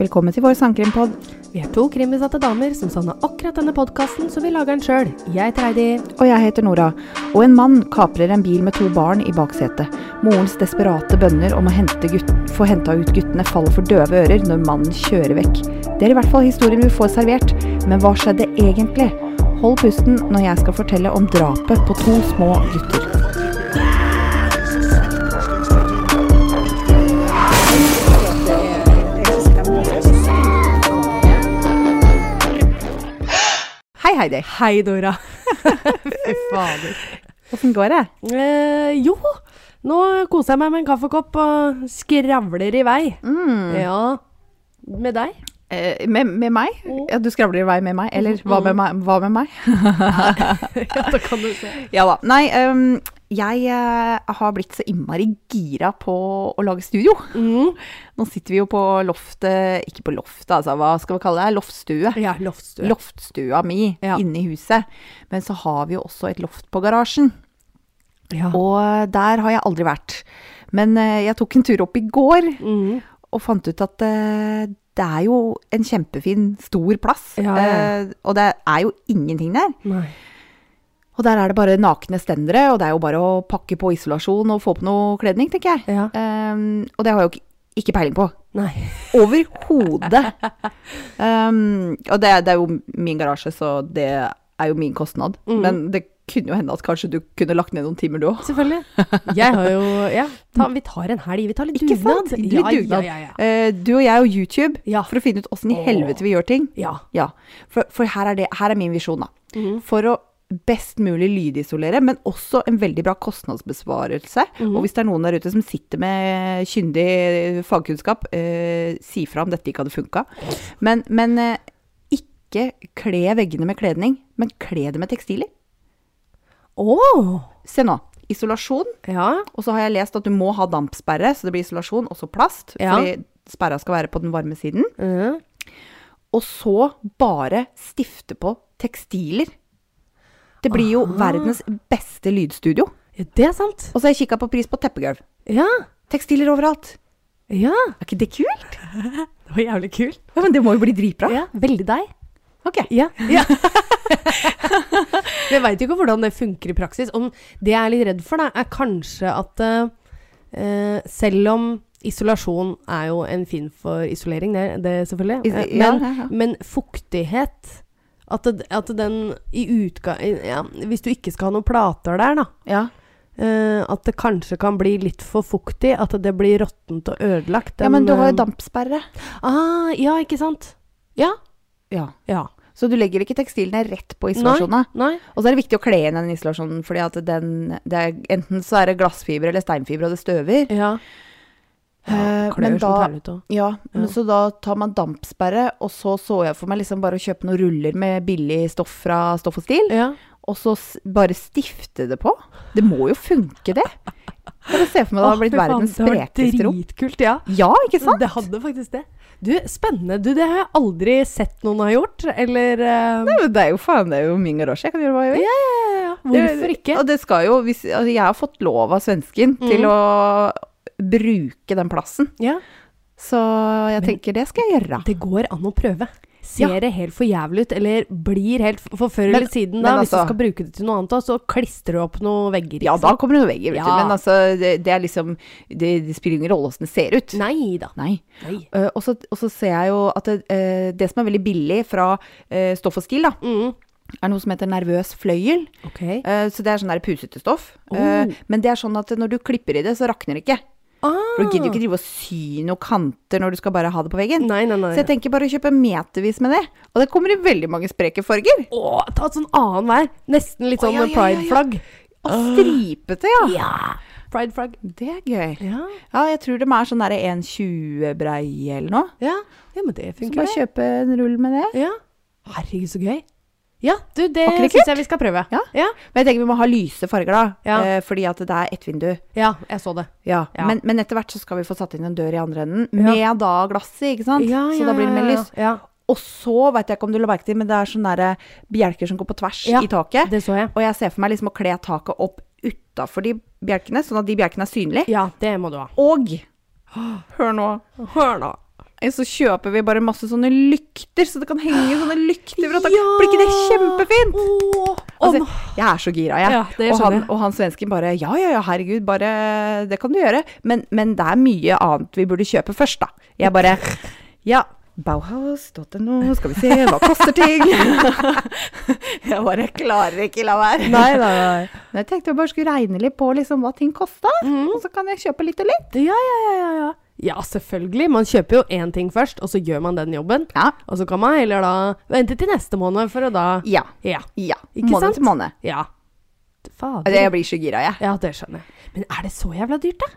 Velkommen til vår sangkrimpod. Vi er to krimbesatte damer som savna akkurat denne podkasten, så vi lager den sjøl. Jeg heter Heidi. Og jeg heter Nora. Og en mann kaprer en bil med to barn i baksetet. Morens desperate bønner om å hente gutt, få henta ut guttene faller for døve ører når mannen kjører vekk. Det er i hvert fall historien vi får servert. Men hva skjedde egentlig? Hold pusten når jeg skal fortelle om drapet på to små gutter. Heidi. Hei, Dora. Fy fader. Åssen går det? Eh, jo, nå koser jeg meg med en kaffekopp og skravler i vei. Mm. Ja. Med deg? Eh, med, med meg? Mm. Ja, du skravler i vei med meg? Eller hva med meg? Hva med meg? ja, da kan du se. Ja da. Nei, ehm, jeg eh, har blitt så innmari gira på å lage studio. Mm. Nå sitter vi jo på loftet Ikke på loftet, altså. Hva skal vi kalle det? Loftstue. Ja, loftstue. Loftstua mi Ja. inne i huset. Men så har vi jo også et loft på garasjen. Ja. Og der har jeg aldri vært. Men eh, jeg tok en tur opp i går Mm. og fant ut at eh, det er jo en kjempefin, stor plass. Ja, ja. Og det er jo ingenting der. Nei. Og der er det bare nakne stendere, og det er jo bare å pakke på isolasjon og få på noe kledning, tenker jeg. Ja. Um, og det har jeg jo ikke, ikke peiling på. Nei. Overhodet. um, og det, det er jo min garasje, så det er jo min kostnad. Mm. Men det kunne jo hende at kanskje du kunne lagt ned noen timer, du òg. Selvfølgelig. Jeg har jo Ja, ta, vi tar en helg. Vi tar litt dugnad. Litt Ja, dugnad. Ja, ja. Uh, du og jeg og YouTube, Ja. for å finne ut åssen i helvete vi gjør ting. ja. Ja, for, for her, er det, her er min visjon, da. Mm. For å best mulig lydisolere, men også en veldig bra kostnadsbesvarelse. Mm. Og hvis det er noen der ute som sitter med kyndig fagkunnskap, eh, si fra om dette ikke hadde funka. Men, men eh, ikke kle veggene med kledning, men kle det med tekstiler. Oh. Se nå. Isolasjon, Ja. og så har jeg lest at du må ha dampsperre, så det blir isolasjon, også plast, Ja. fordi sperra skal være på den varme siden. Mm. Og så bare stifte på tekstiler. Det blir jo Aha. verdens beste lydstudio. ja. Det er sant. Og så har jeg kikka på pris på teppegulv. Ja. Tekstiler overalt. Ja. Er ikke det kult? Det var jævlig kult. Ja, men det må jo bli dritbra. Ja, veldig deg. Ok. Ja. ja. Jeg veit jo ikke hvordan det funker i praksis. Om det jeg er litt redd for, da, er kanskje at uh, selv om isolasjon er jo en fin for isolering, det, det selvfølgelig, eh, men, men fuktighet at, at den i utga... Ja, hvis du ikke skal ha noen plater der, da. Ja. Uh, at det kanskje kan bli litt for fuktig. At det blir råttent og ødelagt. ja, men du har eh, jo dampsperre. Ah, ja, ikke sant? Ja. Ja. Ja. Så du legger ikke tekstilene rett på isolasjonen. Nei. Og så er det viktig å kle inn den isolasjonen, fordi den det er, Enten så er det glassfiber eller steinfiber, og det støver. Ja. Eh, klør men som da- helvete. Ja, men Ja. så da tar man dampsperre, og så så jeg for meg liksom bare å kjøpe noen ruller med billig stoff fra Stoff og Stil, Ja. og så bare stifte det på. Det må jo funke, det. Kan du se for meg det hadde blitt verdens sprekeste rom? Dritkult, ja. Ja, ikke sant? Det hadde faktisk det. Du, spennende. Du, det har jeg aldri sett noen ha gjort, eller uh... Nei, men det er jo faen, det er jo min garasje, jeg kan gjøre hva jeg vil. ja, ja, ja. Hvorfor Det- ikke? Og det skal jo, hvis, altså jeg har fått lov av svensken til Mm. å bruke den plassen, Ja, så jeg Men- tenker det skal jeg gjøre. det går an å prøve. Ser Ja. det helt for jævlig ut, eller blir helt For før eller siden, da, altså, hvis altså- du skal bruke det til noe annet, da, så klistrer du opp noen vegger. Ja, da kommer det noen vegger, vet du. Ja. Men altså, det, det liksom Det, det spiller ingen rolle åssen det ser ut. Nei da. Nei. Nei. Uh, og, så, og så ser jeg jo at det, eh, det som er veldig billig fra uh, Stoff og Stil, da, Mm. er noe som heter nervøs fløyel. Okay. Uh, så det er sånn der pusete stoff. Eh, Uh, men det er sånn at når du klipper i det, så rakner det ikke. Ah. For du gidder jo ikke drive og sy noen kanter når du skal bare ha det på veggen. Nei, nei, nei. Så jeg tenker bare å kjøpe metervis med det. Og det kommer i veldig mange spreke farger. Å, ta et sånn annen vær. Nesten litt sånn ja, ja, ja, pride-flagg. Og stripete, ja. Ja. Pride-flagg. Det er gøy. Ja. Ja, jeg tror de er sånn der 1,20 brei eller noe. ja. Ja, men det funker. Så bare kjøpe en rull med det. Ja. Herregud, så gøy. Ja, du, det syns jeg vi skal prøve. Ja. Ja, Men jeg tenker vi må ha lyse farger, da. Ja. Eh, fordi at det er ett vindu. ja jeg så det. Men, men etter hvert så skal vi få satt inn en dør i andre enden, med da glasset, ikke sant? Ja, så da blir det mer lys. Ja, Og så veit jeg ikke om du la merke til, men det er sånne der bjelker som går på tvers i taket. det så jeg. Og jeg ser for meg liksom å kle taket opp utafor de bjelkene, sånn at de bjelkene er synlige. Ja, det må du ha. Og Hør nå. Hør nå. Så kjøper vi bare masse sånne lykter, så det kan henge sånne lykter taket. Ja! Blir ikke det kjempefint? Oh, Altså, jeg er så gira, jeg. Ja, og, han, og han svensken bare Ja, ja, ja, herregud, bare Det kan du gjøre. Men, men det er mye annet vi burde kjøpe først, da. Jeg bare Ja. Bauhaus.no, skal vi se, hva koster ting? jeg bare klarer ikke la være. Nei, nei, nei. Jeg tenkte jeg bare skulle regne litt på liksom hva ting kosta, mm. og så kan jeg kjøpe litt og litt. Ja, ja, ja, ja, ja. Ja, selvfølgelig. Man kjøper jo én ting først, og så gjør man den jobben. Ja. Og så kan man heller da vente til neste måned for å da Ja. Ja. ja. Ikke måned sant? til måned. Ja. Fader. Altså, jeg blir så gira, jeg. Ja, det skjønner jeg. Men er det så jævla dyrt, da?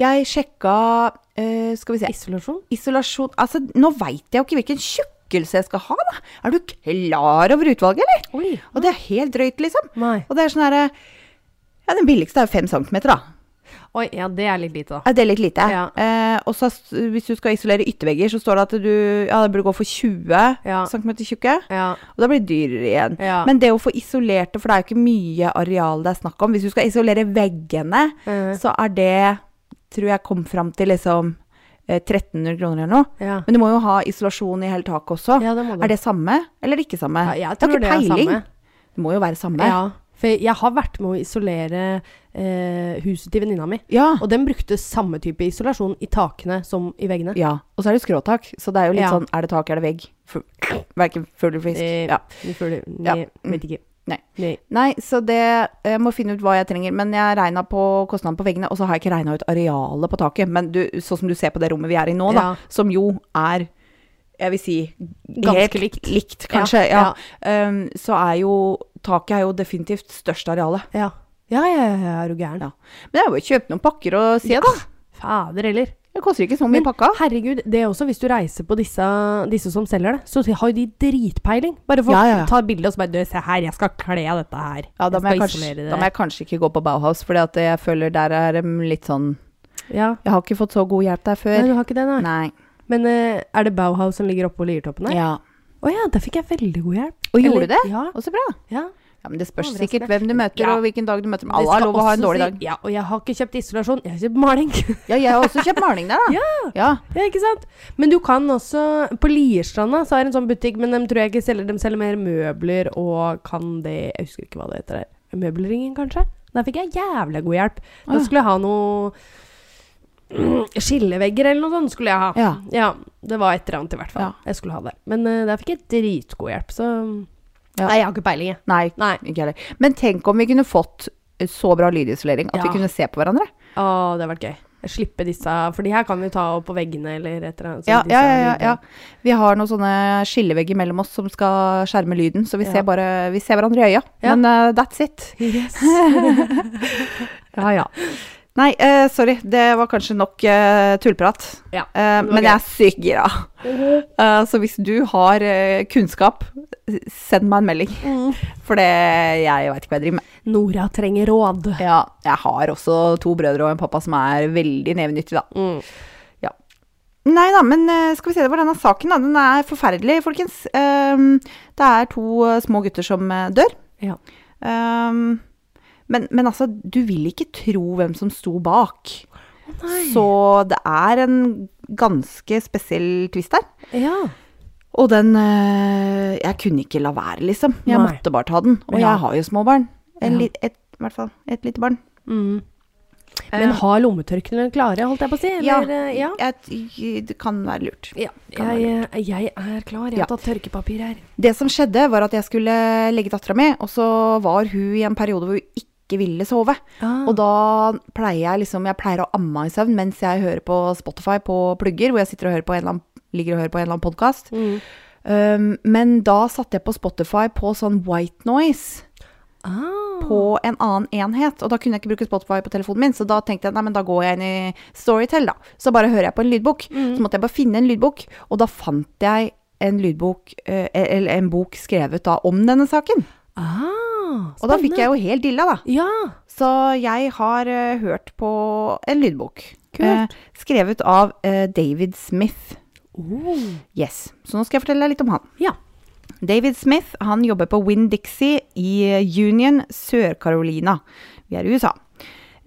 Jeg sjekka uh, Skal vi se Isolasjon? Isolasjon Altså, nå veit jeg jo ikke hvilken tjukkelse jeg skal ha, da. Er du klar over utvalget, eller? Oi. Og det er helt drøyt, liksom. Nei. Og det er sånn herre Ja, den billigste er jo fem centimeter, da. Oi, ja, det er litt lite, da. Ja, det er litt lite. Ja. Eh, og så hvis du skal isolere yttervegger, så står det at du Ja, det burde gå for 20 Ja. cm tjukke. Ja. Og da blir det dyrere igjen. Men det å få isolert det, for det er jo ikke mye areal det er snakk om Hvis du skal isolere veggene, mm. så er det Tror jeg kom fram til liksom eh, 1300 kroner eller noe. ja. Men du må jo ha isolasjon i hele taket også. ja, det. Er det samme, eller ikke samme? ja, jeg tror ikke det er peiling. samme. Det må jo være samme. Ja. For jeg har vært med å isolere eh, huset til venninna mi. Ja. Og den brukte samme type isolasjon i takene som i veggene. ja. Og så er det skråtak, så det er jo litt Ja. sånn Er det tak, er det vegg? Fu- Verken fugl eller fisk. Eh, Ja. vi føler, Ja. vet ikke. Nei. Nei. Nei, så det Jeg må finne ut hva jeg trenger. Men jeg regna på kostnaden på veggene, og så har jeg ikke regna ut arealet på taket. Men du, sånn som du ser på det rommet vi er i nå, da, Ja. som jo er jeg vil si Ganske helt likt. likt, kanskje. Ja, Ja. Um, så er jo taket er jo definitivt største arealet. Ja. Ja, ja, ja, ja, er du gæren? Ja. Men det er jo å kjøpe noen pakker og se, da. Fader heller. Det koster ikke så mye Men pakka. herregud, det er også hvis du reiser på disse, disse som selger det, så har jo de dritpeiling. Bare for Ja, ja, ja. ta bilde og så bare se her, jeg skal kle av dette her. Ja, da må, jeg kanskje, da må jeg kanskje ikke gå på Bauhaus, for jeg føler der er de litt sånn Ja. Jeg har ikke fått så god hjelp der før. Nei, du har ikke det, nei. Nei. Men uh, er det Bauhaus som ligger oppe på Liertoppen der? Ja. Å ja, der fikk jeg veldig god hjelp. Og gjorde Eller- du det? Ja. Og så bra. ja. Ja, men det spørs sikkert hvem du møter, Ja. og hvilken dag du møter dem. Alle har lov å ha en dårlig dag. Ja, og jeg har ikke kjøpt isolasjon, jeg har kjøpt maling. Ja, jeg har også kjøpt maling der, da. Ja. Ja. ja, ikke sant? Men du kan også På Lierstranda så er det en sånn butikk, men de tror jeg ikke selger De selger mer møbler og kan det Jeg husker ikke hva det heter der. Møbelringen, kanskje? Der fikk jeg jævlig god hjelp. Da skulle jeg ha noe mm, Skillevegger eller noe sånt skulle jeg ha. Ja. Det var et eller annet, i hvert fall. Ja. Jeg skulle ha det. Men uh, der fikk jeg dritgod hjelp, så Ja. Nei, jeg har ikke peiling, jeg. Nei, Nei. ikke heller. Men tenk om vi kunne fått så bra lydisolering at Ja. vi kunne se på hverandre. Å, det har vært gøy. Slippe disse For de her kan vi ta opp på veggene eller et eller annet. så Ja, disse ja, ja, ja, lydene. ja. Vi har noen sånne skillevegger mellom oss som skal skjerme lyden, så vi Ja. ser bare Vi ser hverandre i øya. Ja. Men eh, that's it. Yes. Ja, ja. Nei, uh, sorry. Det var kanskje nok uh, tullprat. Ja, uh, men jeg er sykt gira. Uh, så hvis du har kunnskap, send meg en melding. Mm. For det, jeg veit ikke hva jeg driver med. Nora trenger råd. Ja, jeg har også to brødre og en pappa som er veldig nevenyttig, da. Mm. Nei da, men skal vi se, det var denne saken, da. Den er forferdelig, folkens. Det er to små gutter som dør. Ja. Ehm, men, men altså, du vil ikke tro hvem som sto bak. Nei. Så det er en ganske spesiell twist der. Ja. Og den eh, Jeg kunne ikke la være, liksom. Jeg Nei. måtte bare ta den. Og Ja. jeg har jo små barn. En Ja. et, I hvert fall et lite barn. Mm. Men Eh, har lommetørkene klare, holdt jeg på å si? Eller, eh, ja. jeg, det kan være lurt. ja. Jeg, eh, jeg er klar. Jeg Ja. tatt tørkepapir her. Det som skjedde, var at jeg skulle legge dattera mi, og så var hun i en periode hvor hun ikke ville sove. Ah. Og da pleier jeg liksom Jeg pleier å amme i søvn mens jeg hører på Spotify på plugger, hvor jeg sitter og hører på en eller annen, ligger og hører på en eller annen podkast. mm. Um, men da satte jeg på Spotify på sånn white noise ah. på en annen enhet, og da kunne jeg ikke bruke Spotify på telefonen min, så da tenkte jeg nei, men da går jeg inn i Storytel, da. Så bare hører jeg på en lydbok. Mm. Så måtte jeg bare finne en lydbok, og da fant jeg en lydbok, eh, eller en bok skrevet da om denne saken. Ah, Og da fikk jeg jo helt dilla, da. Ja. Så jeg har uh, hørt på en lydbok. Eh, skrevet av uh, David Smith. Oh. Yes. Så nå skal jeg fortelle deg litt om han. Ja. David Smith han jobber på Winn-Dixie i Union, Sør-Carolina. Vi er i USA.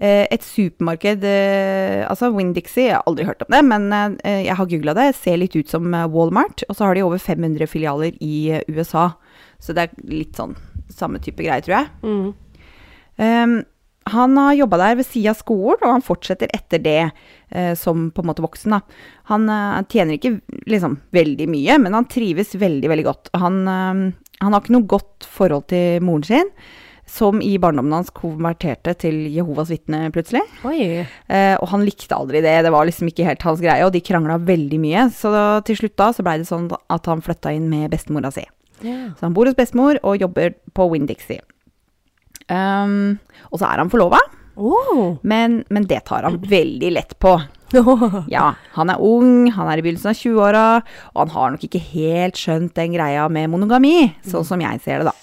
Et supermarked Altså Winn-Dixie, jeg har aldri hørt om det, men jeg har googla det. Ser litt ut som Walmart. Og så har de over 500 filialer i USA. Så det er litt sånn samme type greie, tror jeg. Mm. Um, han har jobba der ved sida av skolen, og han fortsetter etter det eh, som på en måte voksen. Da. Han eh, tjener ikke liksom veldig mye, men han trives veldig, veldig godt. Han, eh, han har ikke noe godt forhold til moren sin, som i barndommen hans konverterte til Jehovas vitne plutselig. Eh, og han likte aldri det, det var liksom ikke helt hans greie, og de krangla veldig mye. Så da, til slutt da så blei det sånn at han flytta inn med bestemora si. Ja. Så han bor hos bestemor og jobber på Winn-Dixie. Um, og så er han forlova, Oh. men, men det tar han veldig lett på. Ja, han er ung, han er i begynnelsen av 20-åra, og han har nok ikke helt skjønt den greia med monogami, sånn som jeg ser det, da.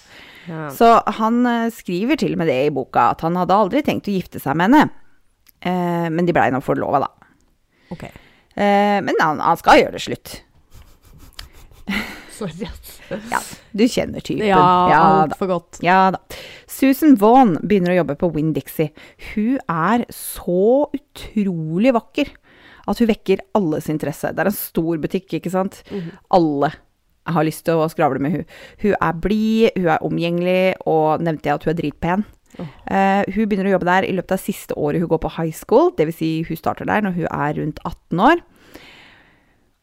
ja. Så han eh, skriver til og med det i boka, at han hadde aldri tenkt å gifte seg med henne. Eh, men de blei nå forlova, da. Okay. Eh, men han, han skal gjøre det slutt. Sorry, ass. Ja, du kjenner typen. Ja, ja altfor godt. Ja da. Susan Vaughan begynner å jobbe på Winn-Dixie. Hun er så utrolig vakker at hun vekker alles interesse. Det er en stor butikk, ikke sant? Alle har lyst til å skravle med hun. Hun er blid, hun er omgjengelig, og nevnte jeg at hun er dritpen. Eh, hun begynner å jobbe der i løpet av siste året hun går på high school, dvs. Si hun starter der når hun er rundt 18 år.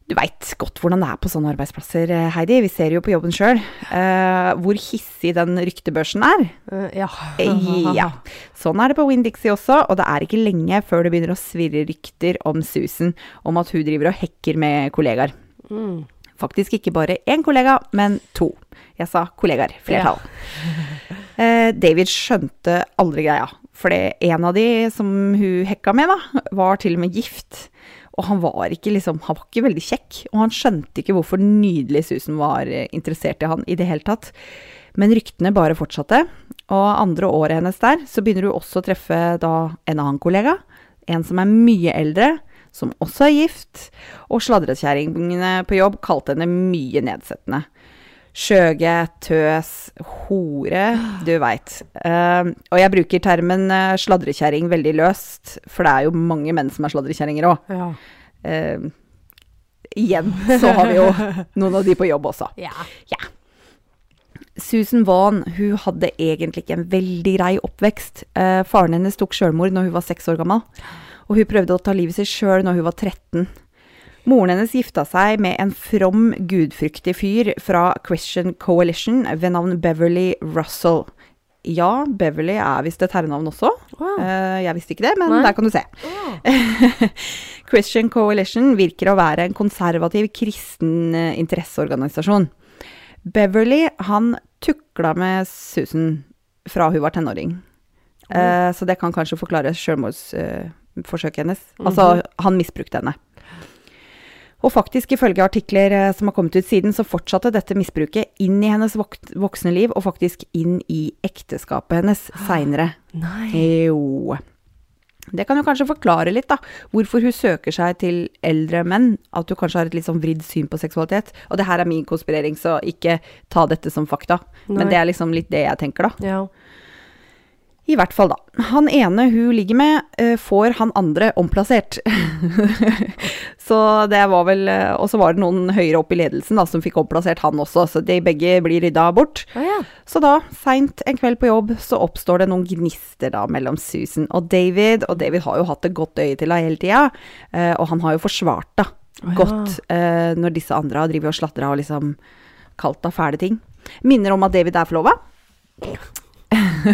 Du veit godt hvordan det er på sånne arbeidsplasser, eh, Heidi. Vi ser jo på jobben sjøl uh, hvor hissig den ryktebørsen er. Uh, ja. Ja. Sånn er det på Winn-Dixie også, og det er ikke lenge før det begynner å svirre rykter om Susan, om at hun driver og hekker med kollegaer. Mm. Faktisk ikke bare én kollega, men to. Jeg sa kollegaer, flertall. Eh, David skjønte aldri greia, for en av de som hun hekka med, da, var til og med gift. Og han var ikke liksom, han var ikke veldig kjekk, og han skjønte ikke hvorfor nydelig Susan var eh, interessert i han i det hele tatt. Men ryktene bare fortsatte, og andre året hennes der, så begynner hun også å treffe da en annen kollega, en som er mye eldre, som også er gift, og sladrekjerringene på jobb kalte henne mye nedsettende. Skjøge, tøs, hore, du veit. Uh, og jeg bruker termen uh, sladrekjerring veldig løst, for det er jo mange menn som er sladrekjerringer òg. Ja. Uh, igjen så har vi jo noen av de på jobb også. ja. Susan Vaughn hun hadde egentlig ikke en veldig grei oppvekst. Uh, faren hennes tok sjølmord når hun var seks år gammel, og hun prøvde å ta livet sitt sjøl når hun var 13. Moren hennes gifta seg med en from, gudfryktig fyr fra Christian Coalition ved navn Beverly Russell. Ja, Beverly er visst et herrenavn også. Wow. Eh, jeg visste ikke det, men Nei. der kan du se. Christian Coalition virker å være en konservativ kristen eh, interesseorganisasjon. Beverly han tukla med Susan fra hun var tenåring. Eh, så det kan kanskje forklare selvmordsforsøket hennes. Altså, han misbrukte henne. Og faktisk, ifølge artikler eh, som har kommet ut siden, så fortsatte dette misbruket inn i hennes vok voksne liv, og faktisk inn i ekteskapet hennes seinere. Nei. Jo. Det kan jo kanskje forklare litt, da, hvorfor hun søker seg til eldre menn. At hun kanskje har et litt sånn vridd syn på seksualitet. Og det her er min konspirering, så ikke ta dette som fakta. Nei. Men det er liksom litt det jeg tenker, da. Ja. I hvert fall, da. Han ene hun ligger med, eh, får han andre omplassert. så det var vel eh, Og så var det noen høyere opp i ledelsen da, som fikk omplassert han også, så de begge blir rydda bort. Oh, ja. Så da, seint en kveld på jobb, så oppstår det noen gnister da mellom Susan og David. Og David har jo hatt et godt øye til henne hele tida, eh, og han har jo forsvart da oh, ja. godt når disse andre har drevet og slatra og liksom kalt henne fæle ting. Minner om at David er forlova.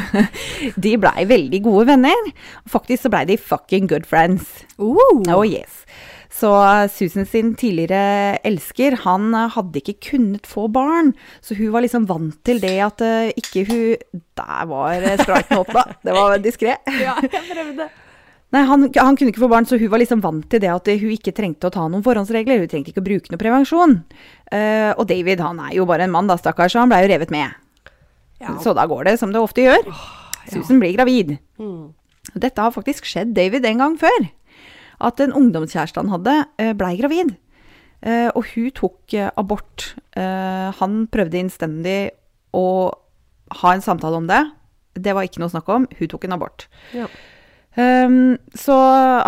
de blei veldig gode venner. Faktisk så blei de fucking good friends. Uh. Oh yes. Så uh, Susan sin tidligere elsker, han uh, hadde ikke kunnet få barn. Så hun var liksom vant til det at uh, ikke hun Der var spriten opp, da. Det var diskré. Ja, jeg prøvde. Nei, han, han kunne ikke få barn, så hun var liksom vant til det at hun ikke trengte å ta noen forhåndsregler. Hun trengte ikke å bruke noe prevensjon. Uh, og David han er jo bare en mann, da, stakkars, så han blei jo revet med. Ja. Så da går det som det ofte gjør. Susan blir gravid. Mm. Dette har faktisk skjedd David en gang før. At en ungdomskjæreste han hadde, eh, blei gravid. Eh, Og hun tok eh, abort. Han prøvde innstendig å ha en samtale om det. Det var ikke noe snakk om. Hun tok en abort. Ja. Um, så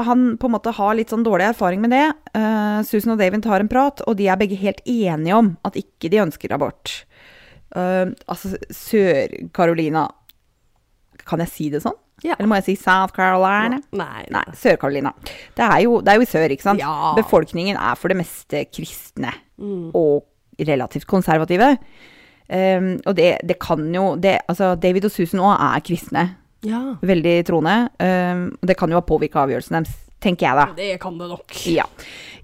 han på en måte har litt sånn dårlig erfaring med det. Uh, Susan og David tar en prat, og de er begge helt enige om at ikke de ønsker abort. Uh, altså Sør-Carolina Kan jeg si det sånn? Ja. Eller må jeg si South Carolina? Nei. Nei, Sør-Carolina. Det, er jo- det er jo i sør, ikke sant? Ja. Befolkningen er for det meste kristne Mm. og relativt konservative. Um, og det, det kan jo det, Altså, David og Susan òg er kristne. Ja. Veldig troende. Um, og det kan jo ha påvirka avgjørelsen deres, tenker jeg da. Det kan det nok. Ja.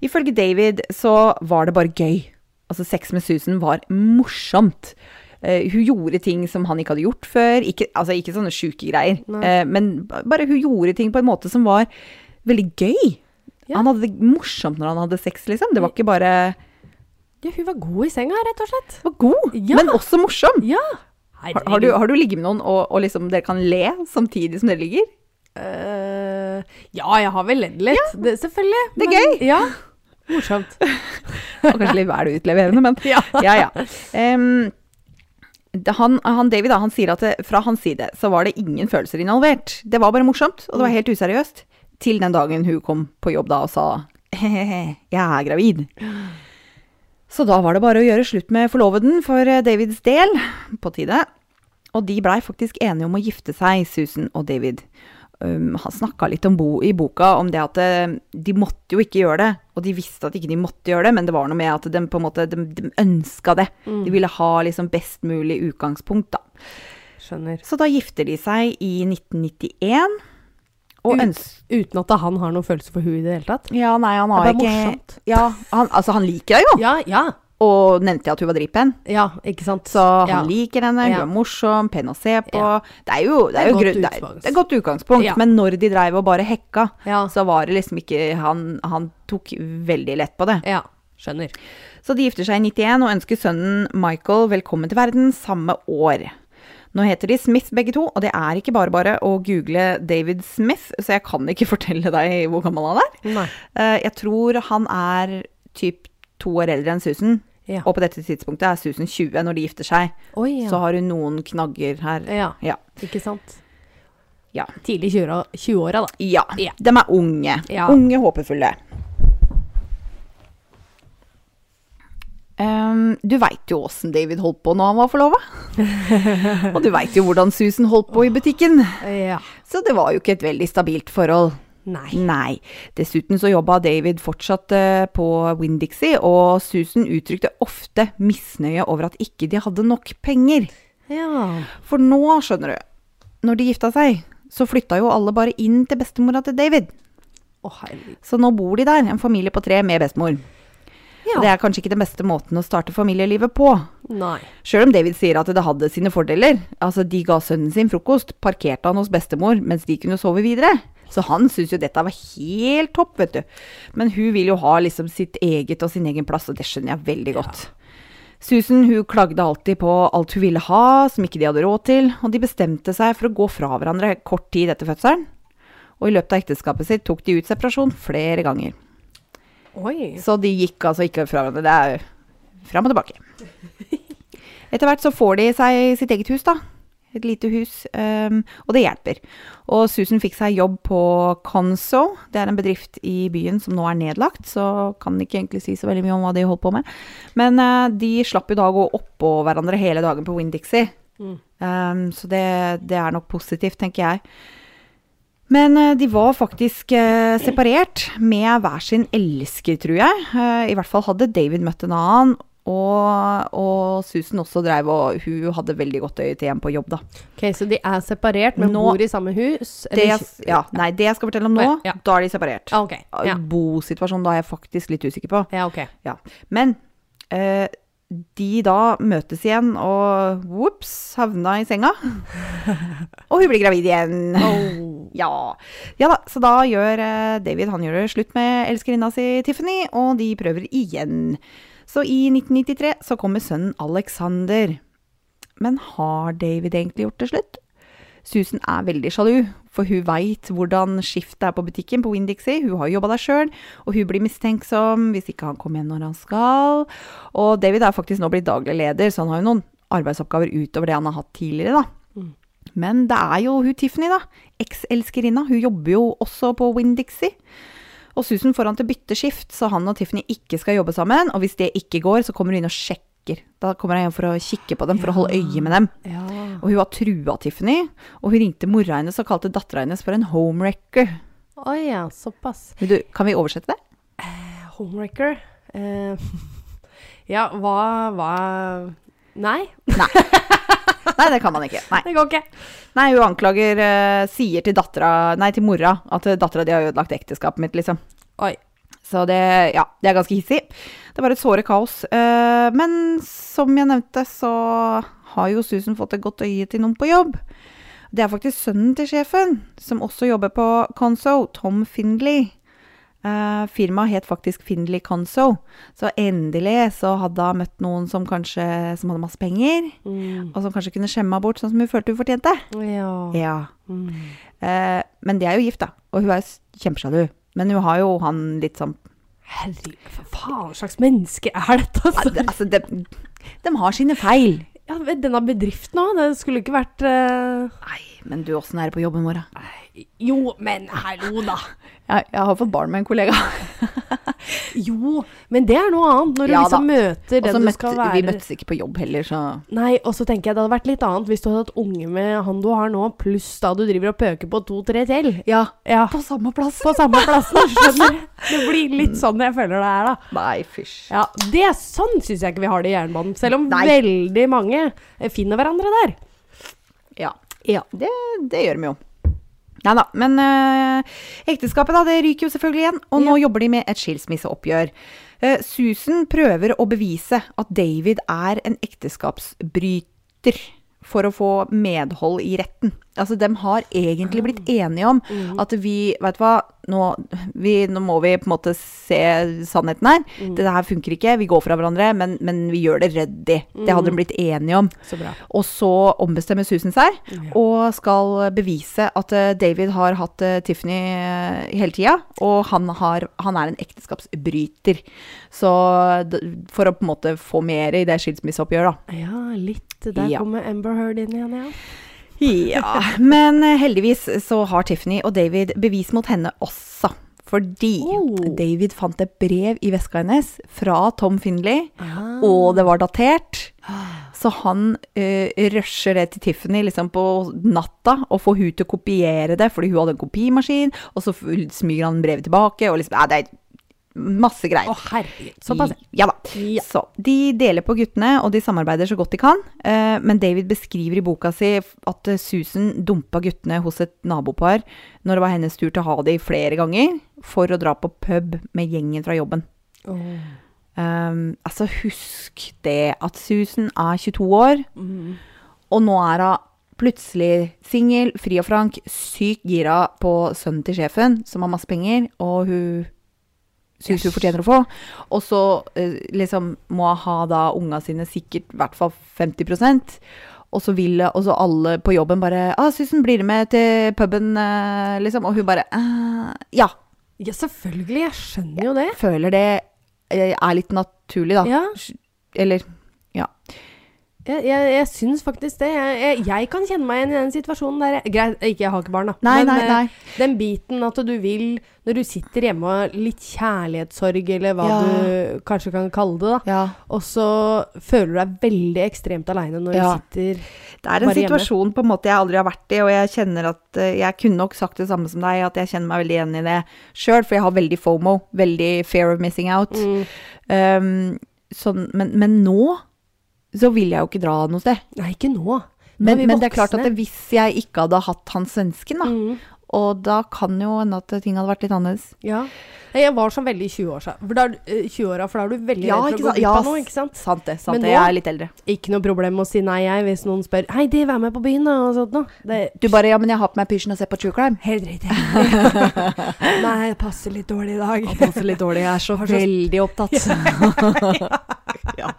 Ifølge David så var det bare gøy. Altså, sex med Susan var morsomt. Eh, hun gjorde ting som han ikke hadde gjort før. Ikke, altså, ikke sånne sjuke greier. Eh, men bare hun gjorde ting på en måte som var veldig gøy. Ja. Han hadde det morsomt når han hadde sex, liksom. Det var ikke bare Ja, hun var god i senga, rett og slett. var god, Ja. men også morsom. Ja. Har, har, du, har du ligget med noen og, og liksom dere kan le samtidig som dere ligger? Uh, ja, jeg har vel ledd litt. Det, selvfølgelig. Det er men- gøy. Ja. Morsomt. Og kanskje litt vel utleverende, men Ja. ja, ja. Han, han David da, han sier at det, fra hans side så var det ingen følelser involvert. Det var bare morsomt, og det var helt useriøst. Til den dagen hun kom på jobb da og sa «Hehehe, jeg er gravid. Så da var det bare å gjøre slutt med forloveden for eh, Davids del, på tide. Og de blei faktisk enige om å gifte seg, Susan og David. Um, han snakka litt bo, i boka om det at eh, de måtte jo ikke gjøre det. Og de visste at ikke de måtte gjøre det, men det var noe med at de på en måte de, de ønska det. Mm. De ville ha liksom best mulig utgangspunkt, da. Skjønner. Så da gifter de seg i 1991. Og Ut- Uten at han har noen følelse for hun i det hele tatt. Ja, nei, han har Det er bare ikke morsomt. Ja, han, altså han liker deg jo! Ja, ja. Og nevnte jeg at hun var dritpen. Ja, ikke sant. Så ja. han liker henne, hun Ja. er morsom, pen å se på. Ja. Det er jo, det er jo godt grunn- det er, utgangspunkt. det er godt utgangspunkt. Ja. Men når de dreiv og bare hekka, Ja. så var det liksom ikke Han, han tok veldig lett på det. ja. Skjønner. Så de gifter seg i 91 og ønsker sønnen Michael velkommen til verden samme år. Nå heter de Smith begge to, og det er ikke bare bare å google David Smith, så jeg kan ikke fortelle deg hvor gammel han er. Nei. Eh, Jeg tror han er typ to år eldre enn Susan, Ja. og på dette tidspunktet er Susan 20 når de gifter seg. Oi, ja. Så har hun noen knagger her. ja. Ja. Ikke sant. Ja. Tidlig 20-åra, 20-åra, da. Ja, de er unge. Unge, håpefulle. Um, du veit jo åssen David holdt på når han var forlova. og du veit jo hvordan Susan holdt på i butikken. Ja. Så det var jo ikke et veldig stabilt forhold. Nei. Nei. Dessuten så jobba David fortsatt eh, på Winn-Dixie, og Susan uttrykte ofte misnøye over at ikke de hadde nok penger. Ja. For nå, skjønner du, når de gifta seg, så flytta jo alle bare inn til bestemora til David. Herregud. Så nå bor de der, en familie på tre med bestemor. Ja. Det er kanskje ikke den beste måten å starte familielivet på. Nei. Sjøl om David sier at det hadde sine fordeler. Altså, de ga sønnen sin frokost, parkerte han hos bestemor mens de kunne sove videre. Så han syns jo dette var helt topp, vet du. Men hun vil jo ha liksom sitt eget og sin egen plass, og det skjønner jeg veldig godt. Susan hun klagde alltid på alt hun ville ha, som ikke de hadde råd til, og de bestemte seg for å gå fra hverandre kort tid etter fødselen. Og i løpet av ekteskapet sitt tok de ut separasjon flere ganger. Oi. Så de gikk altså ikke fra hverandre. Det er fram og tilbake. Etter hvert så får de seg sitt eget hus, da. Et lite hus. um, og det hjelper. Og Susan fikk seg jobb på Conso. Det er en bedrift i byen som nå er nedlagt, så kan ikke egentlig si så veldig mye om hva de holdt på med. Men uh, de slapp jo da å gå oppå hverandre hele dagen på Winn-Dixie. Mm. um, så det, det er nok positivt, tenker jeg. Men eh, de var faktisk eh, separert med hver sin elsker, tror jeg. I hvert fall hadde David møtt en annen. Og, og Susan også drev og Hun hadde veldig godt øye til en på jobb, da. Ok, Så de er separert, men Nå- bor i samme hus? Det, jeg- ja, nei, det jeg skal fortelle om nå, Ja. da er de separert. Ah, ok. Ja. Bosituasjonen da er jeg faktisk litt usikker på. ja, ok. Men eh, de da møtes igjen, og whoops, havna i senga. og hun blir gravid igjen. Oh. Ja. ja da, så da gjør eh, David han gjør det slutt med elskerinna si Tiffany, og de prøver igjen. Så i 1993 så kommer sønnen Alexander. Men har David egentlig gjort det slutt? Susan er veldig sjalu, for hun veit hvordan skiftet er på butikken på Winn-Dixie. Hun har jobba der sjøl, og hun blir mistenksom hvis ikke han kommer hjem når han skal. Og David er faktisk nå blitt daglig leder, så han har jo noen arbeidsoppgaver utover det han har hatt tidligere, da. Mm. Men det er jo hun Tiffany, da. Ekselskerinna. Hun jobber jo også på Winn-Dixie. Og Susan får han til bytteskift, så han og Tiffany ikke skal jobbe sammen. Og hvis det ikke går, så kommer hun inn og sjekker. Da kommer hun hjem for å kikke på dem, for å holde øye med dem. Ja. Og hun var trua Tiffany, og hun ringte mora hennes og kalte dattera hennes for en homewrecker. Å ja, såpass. Du, kan vi oversette det? Homewrecker. Eh, ja, hva, hva Nei, Nei, det kan man ikke. Nei, det går ikke. Nei hun anklager uh, Sier til dattera Nei, til mora at dattera di har ødelagt ekteskapet mitt, liksom. Oi. Så det, ja, det er ganske hissig. Det var et såre kaos. Uh, men som jeg nevnte, så har jo Susan fått et godt øye til noen på jobb. Det er faktisk sønnen til sjefen, som også jobber på Conso, Tom Findley. Eh, firmaet het faktisk Findley Conso, så endelig så hadde hun møtt noen som kanskje som hadde masse penger, Mm. og som kanskje kunne skjemme henne bort sånn som hun følte hun fortjente. Ja. Ja. Mm. Uh, men de er jo gift, da, og hun er jo kjempesjalu. Men hun har jo han litt sånn Herregud, hva faen slags menneske er dette? Ja, Altså? det- Altså, de, de har sine feil. Ja, denne bedriften òg, det skulle ikke vært uh... Nei, men du, åssen er det på jobben vår, da? Jo, men hallo, da. Jeg, jeg har fått barn med en kollega. Jo, men det er noe annet når du Ja liksom møter den møtte, du skal være vi møttes ikke på jobb heller, så Nei, og så tenker jeg det hadde vært litt annet hvis du hadde hatt unge med han du har nå, pluss da du driver og pøker på to-tre til. Ja, Ja, på samme plass. på samme plassen, skjønner du? Det blir litt sånn jeg føler det er, da. Nei, fysj. Ja, det er sånn syns jeg ikke vi har det i jernbanen. Selv om Nei. veldig mange eh, finner hverandre der. Ja, ja det, det gjør vi jo. Nei da, men øh, ekteskapet da, det ryker jo selvfølgelig igjen, og nå jobber de med et skilsmisseoppgjør. Uh, Susan prøver å bevise at David er en ekteskapsbryter for å få medhold i retten. Altså, de har egentlig blitt enige om at vi, vet du hva, nå, vi, nå må vi på en måte se sannheten her. Det her funker ikke, vi går fra hverandre, men, men vi gjør det ryddig. Det hadde de blitt enige om. Så bra. Og så ombestemmer Susan seg og skal bevise at eh, David har hatt eh, Tiffany eh, hele tida, og han, har, han er en ekteskapsbryter. Så for å på en måte få mer i det skilsmisseoppgjøret, da. Ja, litt. Der Ja. kommer Amber Heard inn igjen, ja. Ja, men eh, heldigvis så har Tiffany og David bevis mot henne også. Fordi Oh. David fant et brev i veska hennes fra Tom Findley, Ah. og det var datert. Så han uh, rusher det til Tiffany liksom på natta og får hun til å kopiere det, fordi hun hadde en kopimaskin, og så smyger han brevet tilbake, og liksom, det er masse greier. Å, herregud. Såpass. Ja da. Ja. Så de deler på guttene, og de samarbeider så godt de kan. Eh, men David beskriver i boka si at eh, Susan dumpa guttene hos et nabopar når det var hennes tur til å ha de flere ganger, for å dra på pub med gjengen fra jobben. Oh. Um, altså, husk det at Susan er 22 år, Mm. og nå er hun plutselig singel, fri og frank, sykt gira på sønnen til sjefen, som har masse penger, og hun syns hun fortjener å få. Og så eh, liksom må hun ha da unga sine sikkert i hvert fall 50% og så vil og så alle på jobben bare ah, 'Susan, blir du med til puben?' eh, liksom. Og hun bare «Eh, 'Ja.' Ja, selvfølgelig. Jeg skjønner jo det. Føler det eh, er litt naturlig, da. Ja. Eller Jeg, jeg, jeg syns faktisk det. Jeg, jeg, jeg kan kjenne meg igjen i den situasjonen der. jeg- Greit, ikke jeg har ikke barn, da. Nei, Men nei, eh, nei. den biten at du vil, når du sitter hjemme og litt kjærlighetssorg, eller hva Ja. du kanskje kan kalle det, da. Ja. Og så føler du deg veldig ekstremt aleine når Ja. du sitter Det er en Bare hjemme. situasjon på en måte jeg aldri har vært i, og jeg kjenner at eh, Jeg kunne nok sagt det samme som deg, at jeg kjenner meg veldig igjen i det sjøl, for jeg har veldig FOMO. Veldig fear of missing out. mm, Um, sånn, men, men nå så vil jeg jo ikke dra noe sted. Nei, ikke nå. Nå Men, men det er klart at hvis jeg ikke hadde hatt han svensken, da, mm, og da kan jo hende at ting hadde vært litt annerledes. Ja. Jeg var sånn veldig i 20-åra, for, da er eh, 20-åra, for da er du veldig Ja, redd for å gå ut på Ja, av noe, ikke sant? Sant det. sant Men det. Jeg er litt eldre. Ikke noe problem å si nei, jeg, hvis noen spør Hei, de, vær med på byen, da, og sånt noe. Det Du bare Ja, men jeg har på meg pysjen og ser på true crime. Helt riktig. nei, det passer litt dårlig i dag. Det passer litt dårlig. Jeg er så veldig opptatt. ja.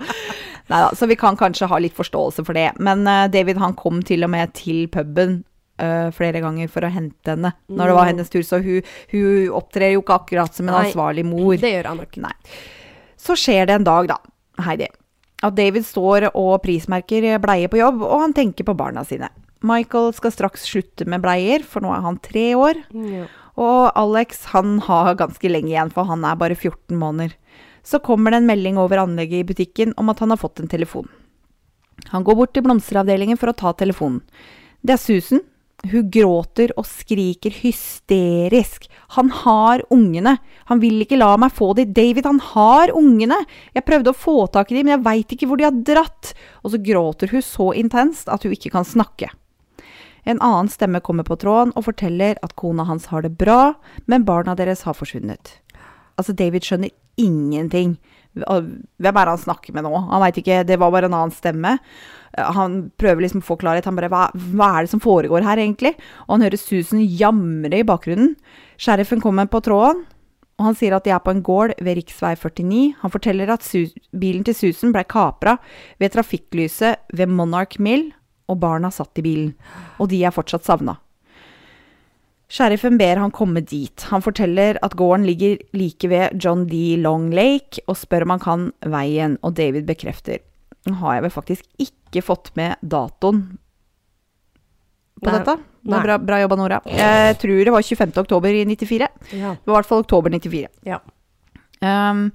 Neida, så vi kan kanskje ha litt forståelse for det. Men uh, David han kom til og med til puben eh, flere ganger for å hente henne når det var hennes tur. Så hun, hun opptrer jo ikke akkurat som en Nei. ansvarlig mor. Det gjør han nok. Nei. Så skjer det en dag, da, Heidi, at David står og prismerker bleie på jobb, og han tenker på barna sine. Michael skal straks slutte med bleier, for nå er han tre år. Ja. Og Alex han har ganske lenge igjen, for han er bare 14 måneder. Så kommer det en melding over anlegget i butikken om at han har fått en telefon. Han går bort til blomsteravdelingen for å ta telefonen. Det er Susan. Hun gråter og skriker hysterisk. Han har ungene. Han vil ikke la meg få de. David, han har ungene. Jeg prøvde å få tak i de, men jeg veit ikke hvor de har dratt. Og så gråter hun så intenst at hun ikke kan snakke. En annen stemme kommer på tråden og forteller at kona hans har det bra, men barna deres har forsvunnet. Altså, David skjønner ingenting. Hvem er det han snakker med nå? Han veit ikke, det var bare en annen stemme. Han prøver liksom å få klarhet. Han bare hva, hva er det som foregår her, egentlig? Og han hører Susan jamre i bakgrunnen. Sheriffen kommer på tråden, og han sier at de er på en gård ved rv. 49. Han forteller at bilen til Susan ble kapra ved trafikklyset ved Monarch Mill, og barna satt i bilen. Og de er fortsatt savna. Sheriffen ber han komme dit. Han forteller at gården ligger like ved John D. Long Lake, og spør om han kan veien, og David bekrefter. Nå har jeg vel faktisk ikke fått med datoen på Nei. dette. Det bra, bra jobba, Nora. Jeg tror det var 25. oktober i 94. Ja. Det var i hvert fall oktober 94. Ja. Um,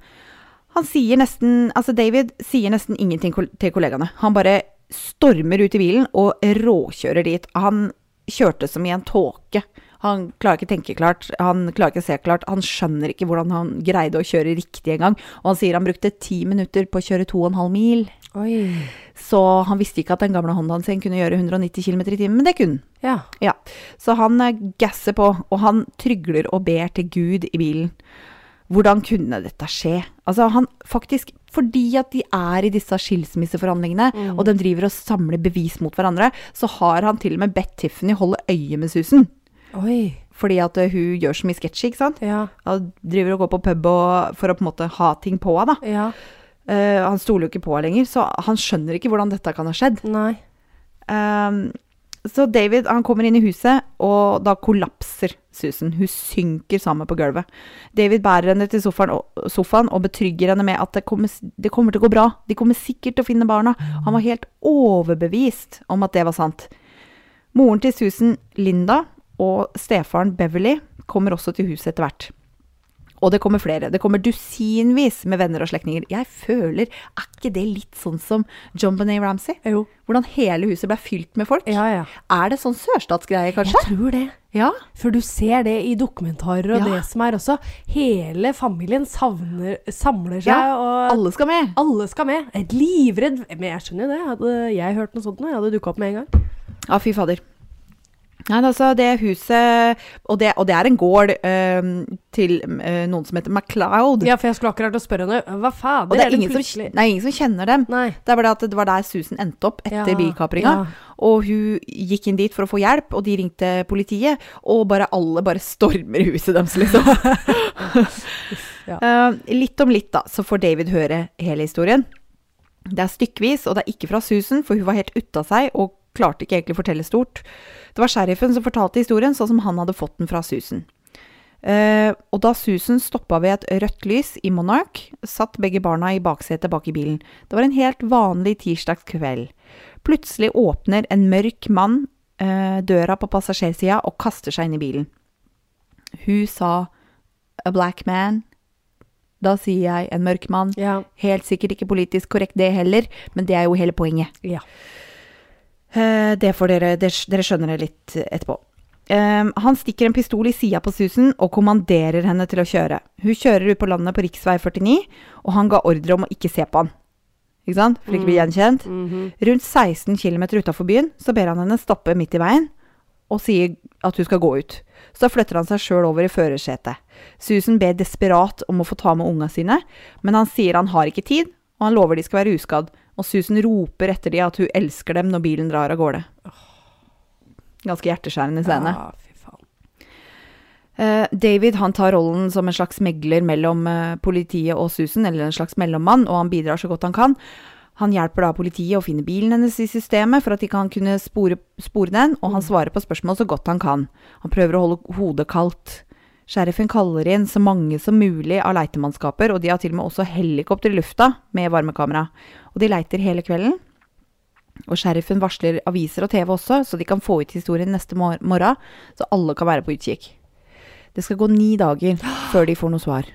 han sier nesten Altså, David sier nesten ingenting til kollegaene. Han bare stormer ut i bilen og råkjører dit. Han kjørte som i en tåke. Han klarer ikke tenke klart, han klarer ikke se klart. Han skjønner ikke hvordan han greide å kjøre riktig engang. Og han sier han brukte ti minutter på å kjøre to og en halv mil. Oi. Så han visste ikke at den gamle Hondaen sin kunne gjøre 190 km i timen, men det kunne. Ja. Ja, så han eh, gasser på, og han trygler og ber til Gud i bilen. Hvordan kunne dette skje? Altså, han faktisk Fordi at de er i disse skilsmisseforhandlingene, og de driver og samler bevis mot hverandre, så har han til og med bedt Tiffany holde øye med Susan. Oi. Fordi at eh, hun gjør så mye sketsj, ikke sant? Ja. Han driver og går på pub og, for å på en måte ha ting på henne, da. Ja. Uh, han stoler jo ikke på henne lenger, så han skjønner ikke hvordan dette kan ha skjedd. Nei. Um, så David han kommer inn i huset, og da kollapser Susan. Hun synker sammen på gulvet. David bærer henne til sofaen og, sofaen og betrygger henne med at det kommer, det kommer til å gå bra. De kommer sikkert til å finne barna. Han var helt overbevist om at det var sant. Moren til Susan, Linda, og stefaren Beverly kommer også til huset etter hvert. Og det kommer flere. Det kommer dusinvis med venner og slektninger. Jeg føler, er ikke det litt sånn som John Benet Ramsey? Jo. Hvordan hele huset ble fylt med folk? Ja, ja. Er det sånn sørstatsgreie, kanskje? Jeg tror det. Ja. For du ser det i dokumentarer og Ja. det som er også. Hele familien savner, samler seg, Ja, og Alle skal med. alle skal med. Er livredd. Men jeg skjønner jo det. Hadde jeg hørt noe sånt nå, jeg hadde dukka opp med en gang. Ja, fy fader. Nei, altså, det huset Og det, og det er en gård øhm, til øh, noen som heter MacLeod. Ja, for jeg skulle akkurat å spørre henne Hva fader og det er, det ingen som, plutselig? det er ingen som kjenner dem. Nei. Det er bare at det var der Susan endte opp etter Ja, bilkapringa. ja. Og hun gikk inn dit for å få hjelp, og de ringte politiet. Og bare alle bare stormer huset deres, liksom. Ja. uh, litt om litt, da, så får David høre hele historien. Det er stykkevis, og det er ikke fra Susan, for hun var helt ute av seg og klarte ikke egentlig å fortelle stort. Det var sheriffen som fortalte historien sånn som han hadde fått den fra Susan. Uh, og da Susan stoppa ved et rødt lys i Monarch, satt begge barna i baksetet bak i bilen. Det var en helt vanlig tirsdagskveld. Plutselig åpner en mørk mann uh, døra på passasjersida og kaster seg inn i bilen. Hun sa 'a black man'. Da sier jeg 'en mørk mann'. Ja. Helt sikkert ikke politisk korrekt det heller, men det er jo hele poenget. ja. Eh, det får dere, dere, skjønner det litt etterpå. Eh, han stikker en pistol i sida på Susan og kommanderer henne til å kjøre. Hun kjører ut på landet på rv. 49, og han ga ordre om å ikke se på han. Ikke sant? For ikke bli gjenkjent. Mhm. Rundt 16 km utafor byen så ber han henne stoppe midt i veien og sier at hun skal gå ut. Så da flytter han seg sjøl over i førersetet. Susan ber desperat om å få ta med unga sine, men han sier han har ikke tid, og han lover de skal være uskadd. Og Susan roper etter de at hun elsker dem når bilen drar av gårde. Ganske hjerteskjærende scene. Ja, fy faen. Eh, David han tar rollen som en slags megler mellom eh, politiet og Susan, eller en slags mellommann, og han bidrar så godt han kan. Han hjelper da politiet å finne bilen hennes i systemet for at de kan kunne spore, spore den, og han svarer på spørsmål så godt han kan. Han prøver å holde hodet kaldt. Sheriffen kaller inn så mange som mulig av leitemannskaper, og de har til og med også helikopter i lufta med varmekamera. Og de leiter hele kvelden. Og sheriffen varsler aviser og TV også, så de kan få ut historien neste mor morgen, så alle kan være på utkikk. Det skal gå ni dager før de får noe svar.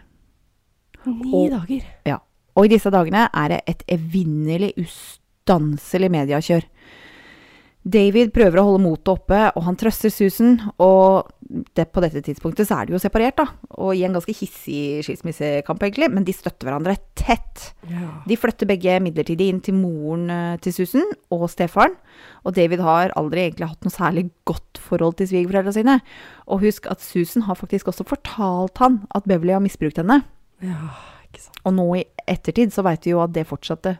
Ni Og- dager. Ja. Og i disse dagene er det et evinnelig, ustanselig mediekjør. David prøver å holde motet oppe, og han trøster Susan. Og det, på dette tidspunktet så er de jo separert, da. Og i en ganske hissig skilsmissekamp, egentlig. Men de støtter hverandre tett. Ja. De flytter begge midlertidig inn til moren eh, til Susan og stefaren. Og David har aldri egentlig hatt noe særlig godt forhold til svigerforeldrene sine. Og husk at Susan har faktisk også fortalt han at Beverly har misbrukt henne. ja, ikke sant. Og nå i ettertid så veit vi jo at det fortsatte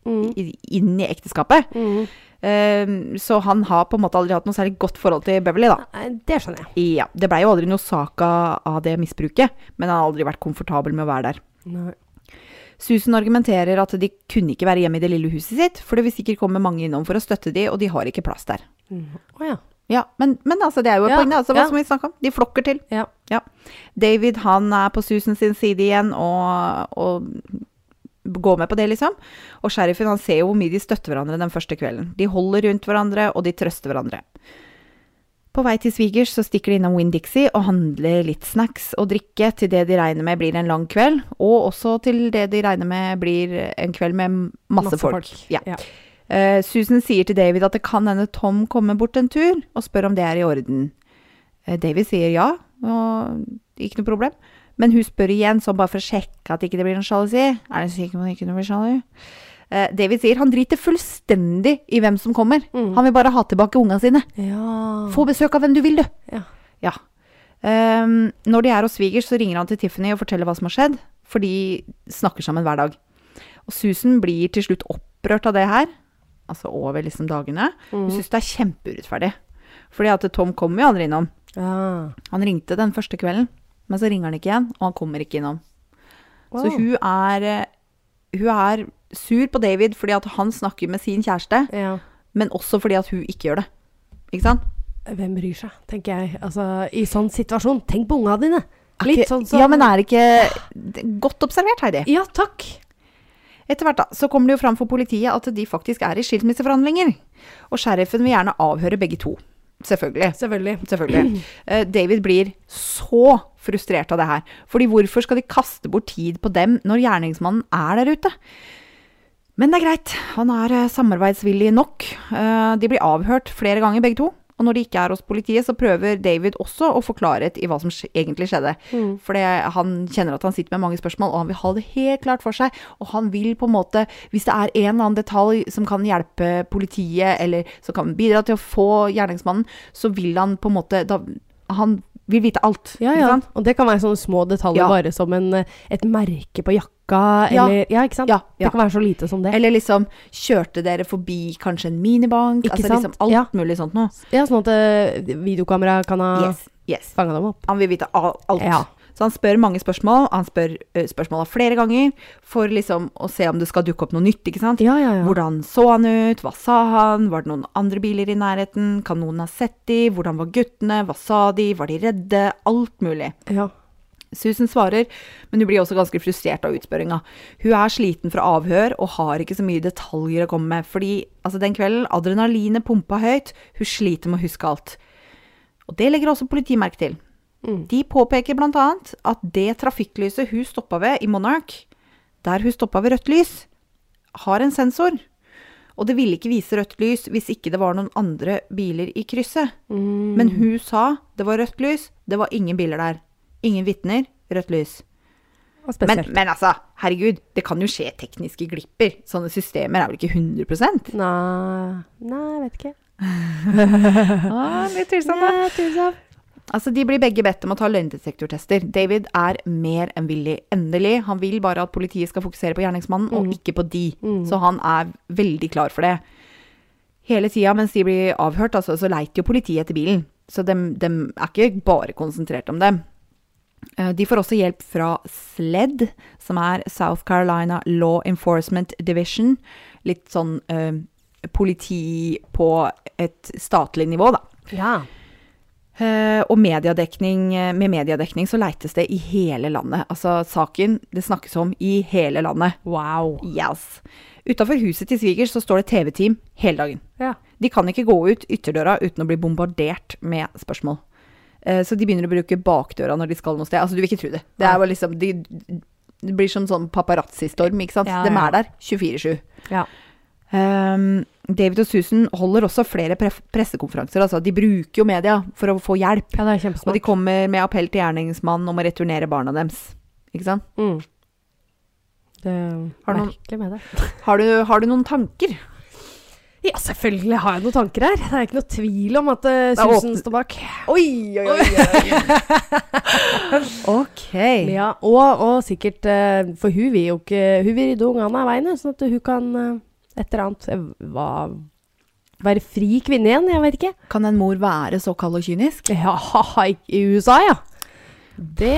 Mm. inn i ekteskapet. Mm. Ehm, så han har på en måte aldri hatt noe særlig godt forhold til Beverly, da. Det skjønner jeg. Ja, Det blei jo aldri noe sak av det misbruket, men han har aldri vært komfortabel med å være der. Nei. Susan argumenterer at de kunne ikke være hjemme i det lille huset sitt, for det vil sikkert komme mange innom for å støtte de, og de har ikke plass der. Mm. Oh, ja. Ja, men, men altså, det er jo et Ja, poeng. Altså, hva ja. som vi snakket om. De flokker til. Ja. David han er på Susan sin side igjen og, og går med på det, liksom. Og sheriffen han ser jo hvor mye de støtter hverandre den første kvelden. De holder rundt hverandre, og de trøster hverandre. På vei til svigers så stikker de innom Winn Dixie og handler litt snacks og drikke til det de regner med blir en lang kveld, og også til det de regner med blir en kveld med masse, folk. Ja. Ja. Uh, Susan sier til David at det kan hende Tom kommer bort en tur, og spør om det er i orden. Uh, David sier ja, og ikke noe problem. Men hun spør igjen, sånn bare for å sjekke at ikke det blir noe sjalusi. Er du sikker på at det ikke blir sjalu? Uh, David sier han driter fullstendig i hvem som kommer. Mm. Han vil bare ha tilbake ungene sine. Ja. Få besøk av hvem du vil, du. Ja. Ja. Um, når de er hos svigers, så ringer han til Tiffany og forteller hva som har skjedd, for de snakker sammen hver dag. Og Susan blir til slutt opprørt av det her, altså over liksom dagene. Hun Mm. syns det er kjempeurettferdig. Fordi at Tom kommer jo aldri innom. Ja. Han ringte den første kvelden, men så ringer han ikke igjen, og han kommer ikke innom. Så hun er, hun er sur på David fordi at han snakker med sin kjæreste, Ja. men også fordi at hun ikke gjør det. Ikke sant? Hvem bryr seg, tenker jeg. Altså, I sånn situasjon, tenk på unga dine. Litt sånn som Ja, men er det ikke Godt observert, Heidi. Ja, takk. Etter hvert da, så kommer det jo fram for politiet at de faktisk er i skilsmisseforhandlinger. Og sheriffen vil gjerne avhøre begge to. Selvfølgelig. Selvfølgelig. Selvfølgelig. Uh, David blir så frustrert av det her. Fordi hvorfor skal de kaste bort tid på dem når gjerningsmannen er der ute? Men det er greit. Han er eh, samarbeidsvillig nok. Uh, De blir avhørt flere ganger, begge to. Og når de ikke er hos politiet, så prøver David også å få klarhet i hva som egentlig skjedde. Mm. For han kjenner at han sitter med mange spørsmål, og han vil ha det helt klart for seg. Og han vil på en måte, hvis det er en eller annen detalj som kan hjelpe politiet, eller som kan bidra til å få gjerningsmannen, så vil han på en måte da, Han vil vite alt. Ja, ja. Og det kan være sånne små detaljer, Ja. bare som en, eh, et merke på jakka, Ja. eller Ja, ikke sant? Det kan være så lite som det. Eller liksom Kjørte dere forbi kanskje en minibank? Ikke altså sant? liksom alt mulig sånt noe. Ja, sånn at uh, videokamera kan ha Yes. Yes. fanga dem opp. Han vil vite al- alt. Ja. Så han spør mange spørsmål. Han spør uh, spørsmåla flere ganger for liksom å se om det skal dukke opp noe nytt. ikke sant? Ja, ja, ja. Hvordan så han ut? Hva sa han? Var det noen andre biler i nærheten? Kan noen ha sett de? Hvordan var guttene? Hva sa de? Var de redde? Alt mulig. ja. Susan svarer, men hun blir også ganske frustrert av utspørringa. Hun er sliten fra avhør og har ikke så mye detaljer å komme med, fordi altså, den kvelden adrenalinet pumpa høyt, hun sliter med å huske alt. Og det legger også politiet merke til. Mm. De påpeker bl.a. at det trafikklyset hun stoppa ved i Monarch, der hun stoppa ved rødt lys, har en sensor. Og det ville ikke vise rødt lys hvis ikke det var noen andre biler i krysset. Mm. Men hun sa det var rødt lys, det var ingen biler der. Ingen vitner, rødt lys. Men, men altså, herregud, det kan jo skje tekniske glipper. Sånne systemer er vel ikke 100 Nei, nei, jeg vet ikke. ah, Litt tvilsomt, da. Tvilsomt. Altså, De blir begge bedt om å ta løgndetektortester. David er mer enn villig. Endelig. Han vil bare at politiet skal fokusere på gjerningsmannen, og Mm. ikke på de. Mm. Så han er veldig klar for det. Hele tida mens de blir avhørt, altså, så leiter jo politiet etter bilen. Så de, er ikke bare konsentrert om dem. Eh, De får også hjelp fra SLED, som er South Carolina Law Enforcement Division. Litt sånn eh, politi på et statlig nivå, da. Ja. Eh, og mediedekning, eh, med mediedekning så leites det i hele landet. Altså saken det snakkes om i hele landet. Wow. Yes. Utafor huset til svigers så står det TV-team hele dagen. Ja. De kan ikke gå ut ytterdøra uten å bli bombardert med spørsmål. Eh, så de begynner å bruke bakdøra når de skal noe sted. Altså, du vil ikke tro det. Det, er bare liksom, de, det blir som sånn paparazzi-storm, ikke sant. Ja, De er der 24-7. Ja. Um, David og Susan holder også flere pre pressekonferanser. Altså, de bruker jo media for å få hjelp. ja, det Og de kommer med appell til gjerningsmannen om å returnere barna deres. Ikke sant? Mm. Det er Har noen- merkelig med det. Har du, har du noen tanker? Ja, selvfølgelig har jeg noen tanker her. Det er ikke noe tvil om at uh, Susan står bak. Oi, oi, oi. ok. Ja, og, og sikkert uh, For hun vil jo ikke Hun vil rydde ungene av veien, sånn at hun kan eh, et eller annet hva, Være fri kvinne igjen, jeg vet ikke. Kan en mor være så kald og kynisk? Ja, i i USA, ja. Det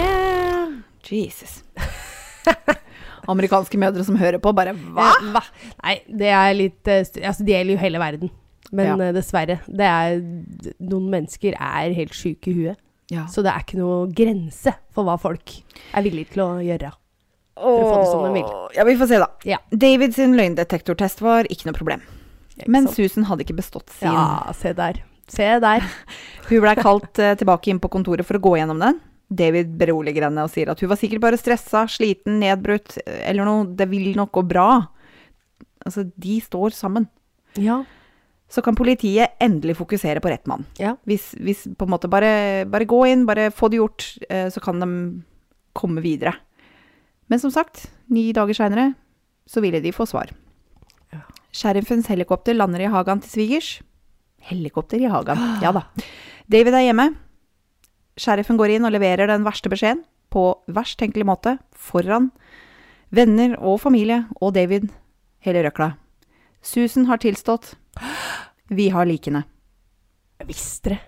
Jesus. Amerikanske mødre som hører på, bare hva? Eh, hva? Nei, det er litt eh, Altså, det gjelder jo hele verden. Men Ja. eh, dessverre. Det er Noen mennesker er helt syke i huet. Ja. Så det er ikke noe grense for hva folk er villige til å gjøre. Å få det som de vil. Ja, vi får se, da. Ja. David sin løgndetektortest var ikke noe problem. Ikke Men sant? Susan hadde ikke bestått sin. Ja, se der. Se der. Hun blei kalt uh, tilbake inn på kontoret for å gå gjennom den. David beroliger henne og sier at hun var sikkert bare stressa, sliten, nedbrutt eller noe. Det vil nok gå bra. Altså, de står sammen. Ja. Så kan politiet endelig fokusere på rett mann. Ja. Hvis, hvis på en måte bare, bare gå inn, bare få det gjort, eh, så kan de komme videre. Men som sagt, ni dager seinere så ville de få svar. Ja. Sheriffens helikopter lander i hagen til svigers. Helikopter i hagen, ja da. David er hjemme. Sheriffen går inn og leverer den verste beskjeden på verst tenkelig måte foran venner og familie og David, hele røkla. Susan har tilstått. Vi har likene. Jeg visste det.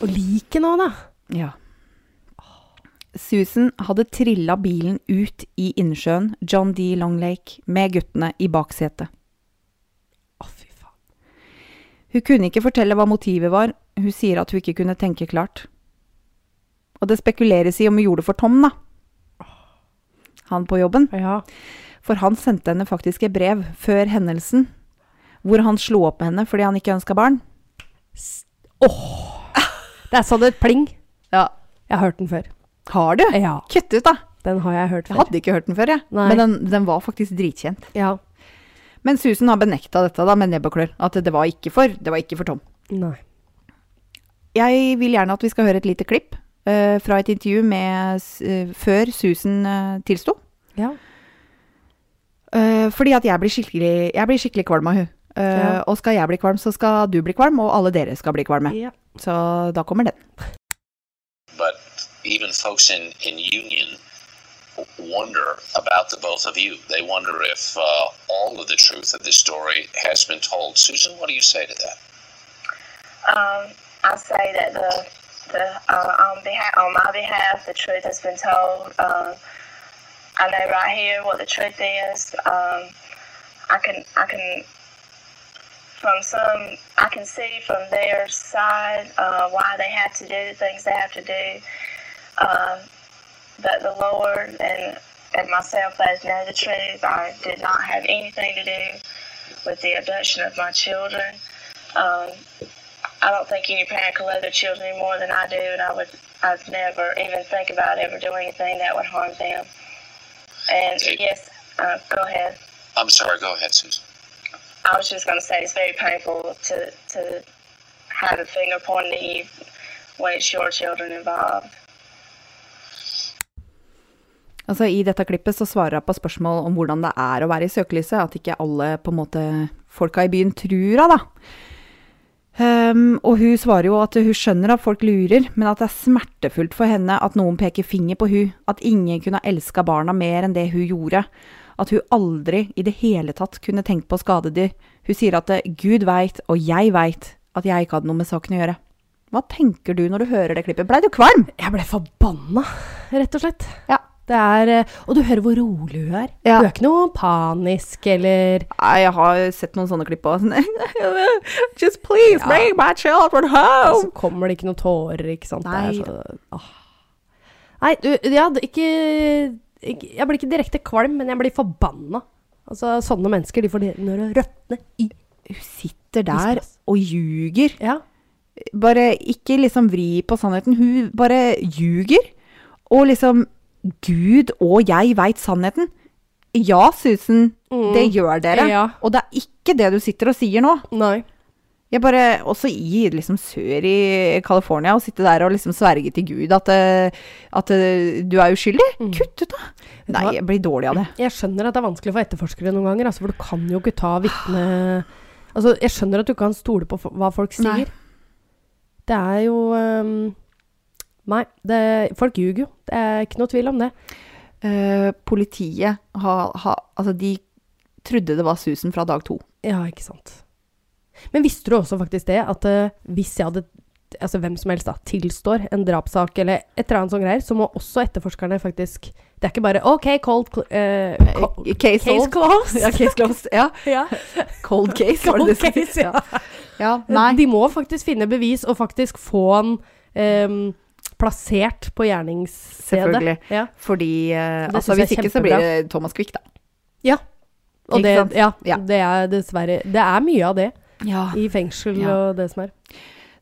Og like nå, da. Ja. Susan hadde trilla bilen ut i innsjøen John D. Longlake med guttene i baksetet. Å, fy faen. Hun kunne ikke fortelle hva motivet var, hun sier at hun ikke kunne tenke klart. Og det spekuleres i om hun gjorde det for Tom, da. Han på jobben. Ja. For han sendte henne faktisk et brev før hendelsen, hvor han slo opp med henne fordi han ikke ønska barn. Åh! Der sa det et pling. Ja. Jeg har hørt den før. Har du? Ja, Kutt ut, da! den har jeg hørt før. Jeg hadde ikke hørt den før, jeg. Nei. Men den, den var faktisk dritkjent. Ja. Men Susan har benekta dette da, med nebb og klør. At det var ikke for, det var ikke for Tom. Nei. Jeg vil gjerne at vi skal høre et lite klipp uh, fra et intervju med, eh, før Susan uh, tilsto. Ja. Uh, fordi at jeg blir skikkelig, jeg blir skikkelig kvalm av hun. Eh, Ja. Og skal jeg bli kvalm, så skal du bli kvalm, og alle dere skal bli kvalme. ja. Så da kommer den. but even folks in, in union wonder about the both of you. They wonder if uh, all of the truth of this story has been told. Susan, what do you say to that? Um, I say that the the uh, on behalf on my behalf, the truth has been told. Um, I know right here what the truth is. Um, I can I can from some I can see from their side uh, why they have to do the things they have to do. Um, but the Lord and and myself both know the truth. I did not have anything to do with the abduction of my children. Um, I don't think any parent can love their children any more than I do, and I would, I'd never even think about ever doing anything that would harm them. And Okay. yes, uh, go ahead. I'm sorry, go ahead, Susan. I was just going to say it's very painful to to have a finger pointed at you when it's your children involved. Altså I dette klippet så svarer hun på spørsmål om hvordan det er å være i søkelyset. At ikke alle på en måte folka i byen tror henne, da. Ehm, og hun svarer jo at hun skjønner at folk lurer, men at det er smertefullt for henne at noen peker finger på hun. At ingen kunne ha elska barna mer enn det hun gjorde. At hun aldri i det hele tatt kunne tenkt på å skade de. Hun sier at det, Gud veit, og jeg veit, at jeg ikke hadde noe med saken å gjøre. Hva tenker du når du hører det klippet? Blei du kvalm? Jeg ble forbanna, rett og slett. Ja. Det er eh, Og du hører hvor rolig hun er. Ja. Hun er ikke noe panisk eller Nei, jeg har sett noen sånne klipp òg. Just please Ja. bring my children home! Og så kommer det ikke noen tårer, ikke sant. Nei det så, åh. Nei, du, ja, ikke, ikke Jeg blir ikke direkte kvalm, men jeg blir forbanna. Altså, sånne mennesker, de fortjener å røtner i Hun sitter der og ljuger. Ja. Bare ikke liksom vri på sannheten. Hun bare ljuger. Og liksom Gud og jeg veit sannheten. Ja, Susan, det gjør dere. Ja. Og det er ikke det du sitter og sier nå. Nei. Jeg bare, Også i liksom sør i California, å sitte der og liksom sverge til Gud at, eh, at eh, du er uskyldig. Kutt ut, da! Nei, jeg blir dårlig av det. Jeg skjønner at det er vanskelig for etterforskere noen ganger, altså, for du kan jo ikke ta vitne Altså, jeg skjønner at du ikke kan stole på hva folk sier. Nei. Det er jo ehm, Nei, det, folk ljuger jo. Det er ikke noe tvil om det. Eh, politiet har ha, Altså, de trodde det var Susan fra dag to. Ja, ikke sant. Men visste du også faktisk det, at uh, hvis jeg hadde Altså hvem som helst da, tilstår en drapssak eller et eller annet sånt greier, så må også etterforskerne faktisk Det er ikke bare OK, cold co- Eh, Case Case, closed. Ja, case closed. Ja. Ja. Cold case, var det Cold det case, ja. ja. Nei. De må faktisk finne bevis og faktisk få han ehm, plassert på gjerningsstedet. Selvfølgelig. Ja. Fordi uh, altså, Hvis ikke så blir det Thomas Quick, da. ja. Og det, ja, Ja. det er dessverre Det er mye av det Ja. i fengsel og det som er.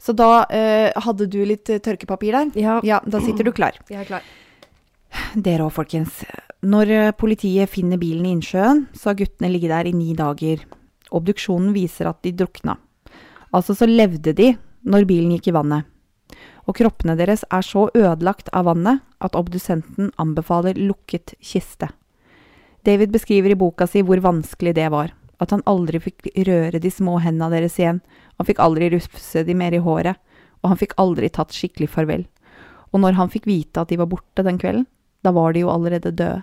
Så da uh, hadde du litt eh, tørkepapir der? Ja, Ja, da sitter du klar. jeg er klar. Dere òg, folkens. Når politiet finner bilen i innsjøen, så har guttene ligget der i ni dager. Obduksjonen viser at de drukna. Altså så levde de når bilen gikk i vannet. Og kroppene deres er så ødelagt av vannet at obdusenten anbefaler lukket kiste. David beskriver i boka si hvor vanskelig det var. At han aldri fikk røre de små hendene deres igjen. Han fikk aldri rufse de mer i håret. Og han fikk aldri tatt skikkelig farvel. Og når han fikk vite at de var borte den kvelden, da var de jo allerede døde.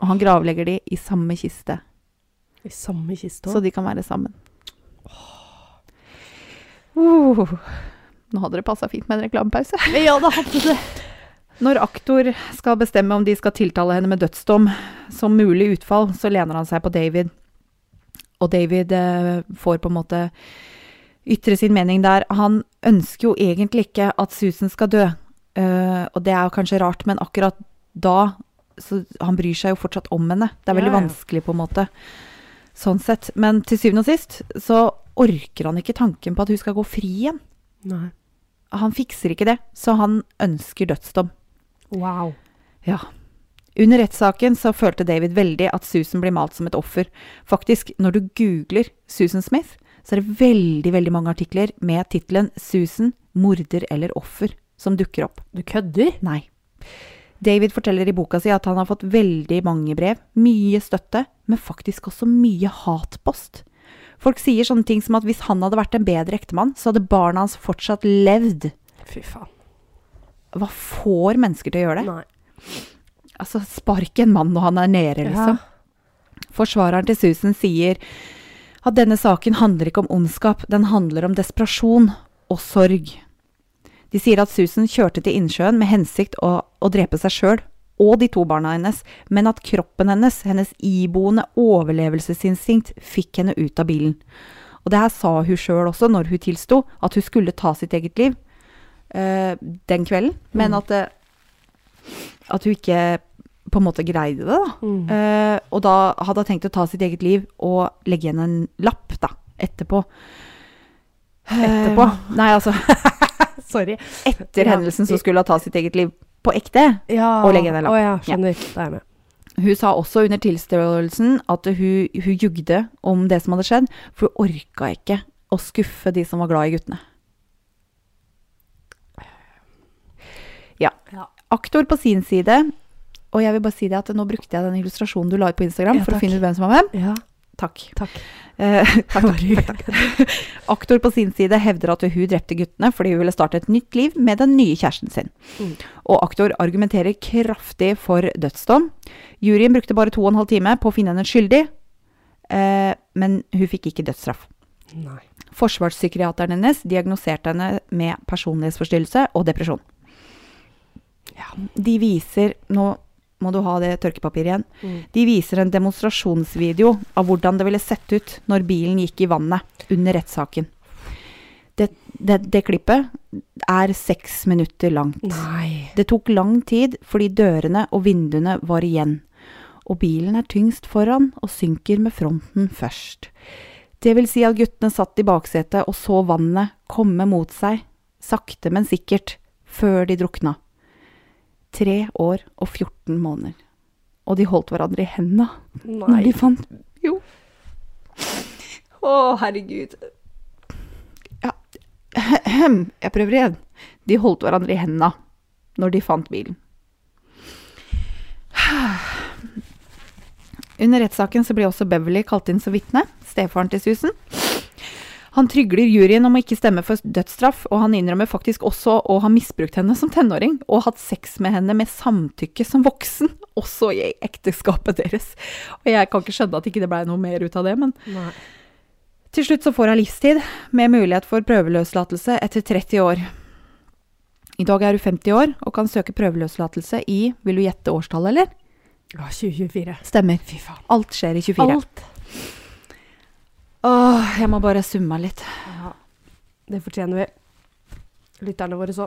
Og han gravlegger de i samme kiste, I samme kiste så de kan være sammen. Uh, nå hadde det passa fint med en reklamepause. Ja, det hadde det. Når aktor skal bestemme om de skal tiltale henne med dødsdom som mulig utfall, så lener han seg på David. Og David eh, får på en måte ytre sin mening der. Han ønsker jo egentlig ikke at Susan skal dø, uh, og det er jo kanskje rart, men akkurat da så Han bryr seg jo fortsatt om henne. Det er veldig Ja, ja. vanskelig, på en måte. Sånn sett. Men til syvende og sist så orker han ikke tanken på at hun skal gå fri igjen. Nei. Han fikser ikke det, så han ønsker dødsdom. Wow. Ja. Under rettssaken så følte David veldig at Susan blir malt som et offer. Faktisk, når du googler Susan Smith, så er det veldig, veldig mange artikler med tittelen 'Susan morder eller offer' som dukker opp. Du kødder? Nei. David forteller i boka si at han har fått veldig mange brev, mye støtte, men faktisk også mye hatpost. Folk sier sånne ting som at hvis han hadde vært en bedre ektemann, så hadde barna hans fortsatt levd. Fy faen. Hva får mennesker til å gjøre det? Nei. Altså, spark en mann når han er nede, liksom. Forsvareren til Susan sier at denne saken handler ikke om ondskap, den handler om desperasjon og sorg. De sier at Susan kjørte til innsjøen med hensikt å, å drepe seg sjøl og de to barna hennes, men at kroppen hennes, hennes iboende overlevelsesinstinkt, fikk henne ut av bilen. Og det her sa hun sjøl også når hun tilsto at hun skulle ta sitt eget liv eh, den kvelden, men at, det, at hun ikke på en måte greide det, da. Mm. Uh, og da hadde hun tenkt å ta sitt eget liv og legge igjen en lapp, da, etterpå. Etterpå? Eh, nei, altså Sorry. Etter hendelsen så skulle hun ta sitt eget liv på ekte. Ja. Og legge en lapp. Ja, skjønner. Da er jeg med. Hun sa også under tilståelsen at hun, hun jugde om det som hadde skjedd, for hun orka ikke å skuffe de som var glad i guttene. Ja. Ja. Aktor på sin side, og jeg vil bare si det at nå brukte jeg den illustrasjonen du la ut på Instagram Ja, for å finne ut hvem som var hvem. Ja, Takk. takk. Eh, takk, takk, takk. Aktor på sin side hevder at hun drepte guttene fordi hun ville starte et nytt liv med den nye kjæresten sin. Mm. Og aktor argumenterer kraftig for dødsdom. Juryen brukte bare to og en halv time på å finne henne skyldig, eh, men hun fikk ikke dødsstraff. Nei. Forsvarspsykiateren hennes diagnoserte henne med personlighetsforstyrrelse og depresjon. De viser Nå må du ha det tørkepapiret igjen. Mm. De viser en demonstrasjonsvideo av hvordan det ville sett ut når bilen gikk i vannet under rettssaken. Det, det, det klippet er seks minutter langt. Nei. Det tok lang tid fordi dørene og vinduene var igjen. Og bilen er tyngst foran og synker med fronten først. Det vil si at guttene satt i baksetet og så vannet komme mot seg, sakte, men sikkert, før de drukna. Tre år og 14 måneder. Og de holdt hverandre i henda når de fant Jo. Å, herregud. Ja. Jeg prøver igjen. De holdt hverandre i henda når de fant bilen. Under rettssaken så ble også Beverly kalt inn som vitne, stefaren til Susan. Han trygler juryen om å ikke stemme for dødsstraff, og han innrømmer faktisk også å ha misbrukt henne som tenåring, og hatt sex med henne med samtykke som voksen, også i ekteskapet deres. Og jeg kan ikke skjønne at ikke det blei noe mer ut av det, men Nei. til slutt så får hun livstid, med mulighet for prøveløslatelse etter 30 år. I dag er hun 50 år, og kan søke prøveløslatelse i, vil du gjette årstallet, eller? Ja, 2024. Stemmer. Fy faen. Alt skjer i 24. Alt. Åh, jeg må bare summe meg litt. Ja. Det fortjener vi. Lytterne våre så.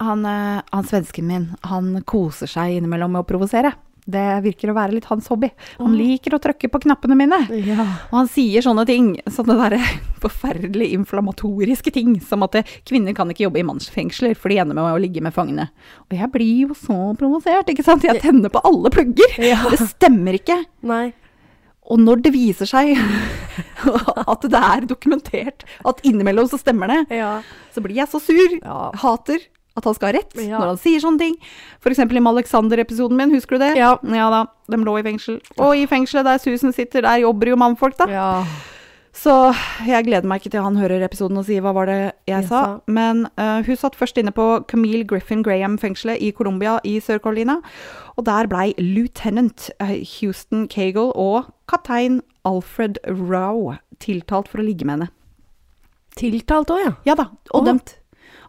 Han, eh, han svensken min, han koser seg innimellom med å provosere. Det virker å være litt hans hobby. Han liker å trykke på knappene mine. Ja. Og han sier sånne ting, sånne der forferdelig inflammatoriske ting, som at eh, kvinner kan ikke jobbe i mannsfengsler, for de ender med å ligge med fangene. Og jeg blir jo så provosert, ikke sant? Jeg tenner på alle plugger. Ja. Det stemmer ikke. Nei. Og når det viser seg at det er dokumentert at innimellom så stemmer det, Ja. så blir jeg så sur. Hater at han skal ha rett Ja. når han sier sånne ting. Eksempel i Malexander-episoden min, husker du det? Ja. da, de lå i fengsel. Og i fengselet der Susan sitter, der jobber jo mannfolk, da. ja. Så jeg gleder meg ikke til han hører episoden og sier hva var det jeg Jeg sa. sa. Men uh, hun satt først inne på Camille Griffin Graham-fengselet i Colombia i Sør-Carolina. Og der blei lieutenant eh, Houston Cagle og kaptein Alfred Rowe tiltalt for å ligge med henne. Tiltalt òg, ja. Ja da, og Å. dømt.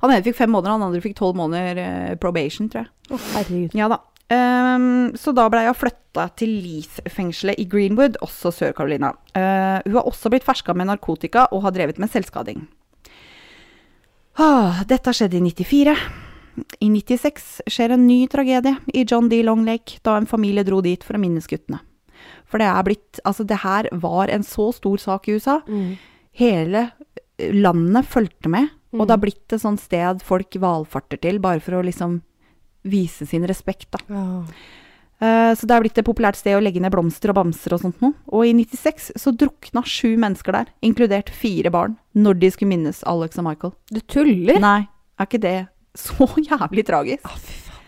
Han ene fikk fem måneder, han andre fikk tolv måneder eh, probation, tror jeg. Å, herregud. Ja da. Um, så da ble jeg flytta til Leith-fengselet i Greenwood, også Sør-Carolina. Uh, hun har også blitt ferska med narkotika og har drevet med selvskading. Ah, dette skjedde i 94. I 96 skjer en ny tragedie i John D. Long Lake da en familie dro dit for å minnes guttene. For det er blitt Altså, det her var en så stor sak i USA. Mm. Hele eh, landet fulgte med, og det har blitt et sånt sted folk valfarter til, bare for å liksom vise sin respekt, da. Ja. Uh, Så det er blitt et populært sted å legge ned blomster og bamser og sånt noe. Og i 96 så drukna sju mennesker der, inkludert fire barn, når de skulle minnes Alex og Michael. Du tuller? Nei, er ikke det så jævlig tragisk? Å, fy faen.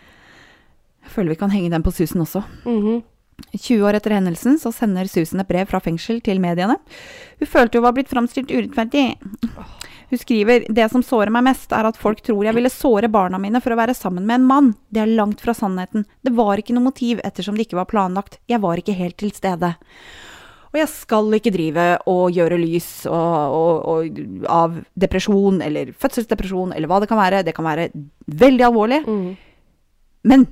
Jeg føler vi kan henge den på Susan også. Mhm. 20 år etter hendelsen så sender Susan et brev fra fengsel til mediene. Hun følte hun var blitt framstilt urettferdig. Hun skriver det som sårer meg mest, er at folk tror jeg ville såre barna mine for å være sammen med en mann. Det er langt fra sannheten. Det var ikke noe motiv ettersom det ikke var planlagt. Jeg var ikke helt til stede. Og jeg skal ikke drive og gjøre lys og, og, og, av depresjon eller fødselsdepresjon eller hva det kan være. Det kan være veldig alvorlig. Mm. Men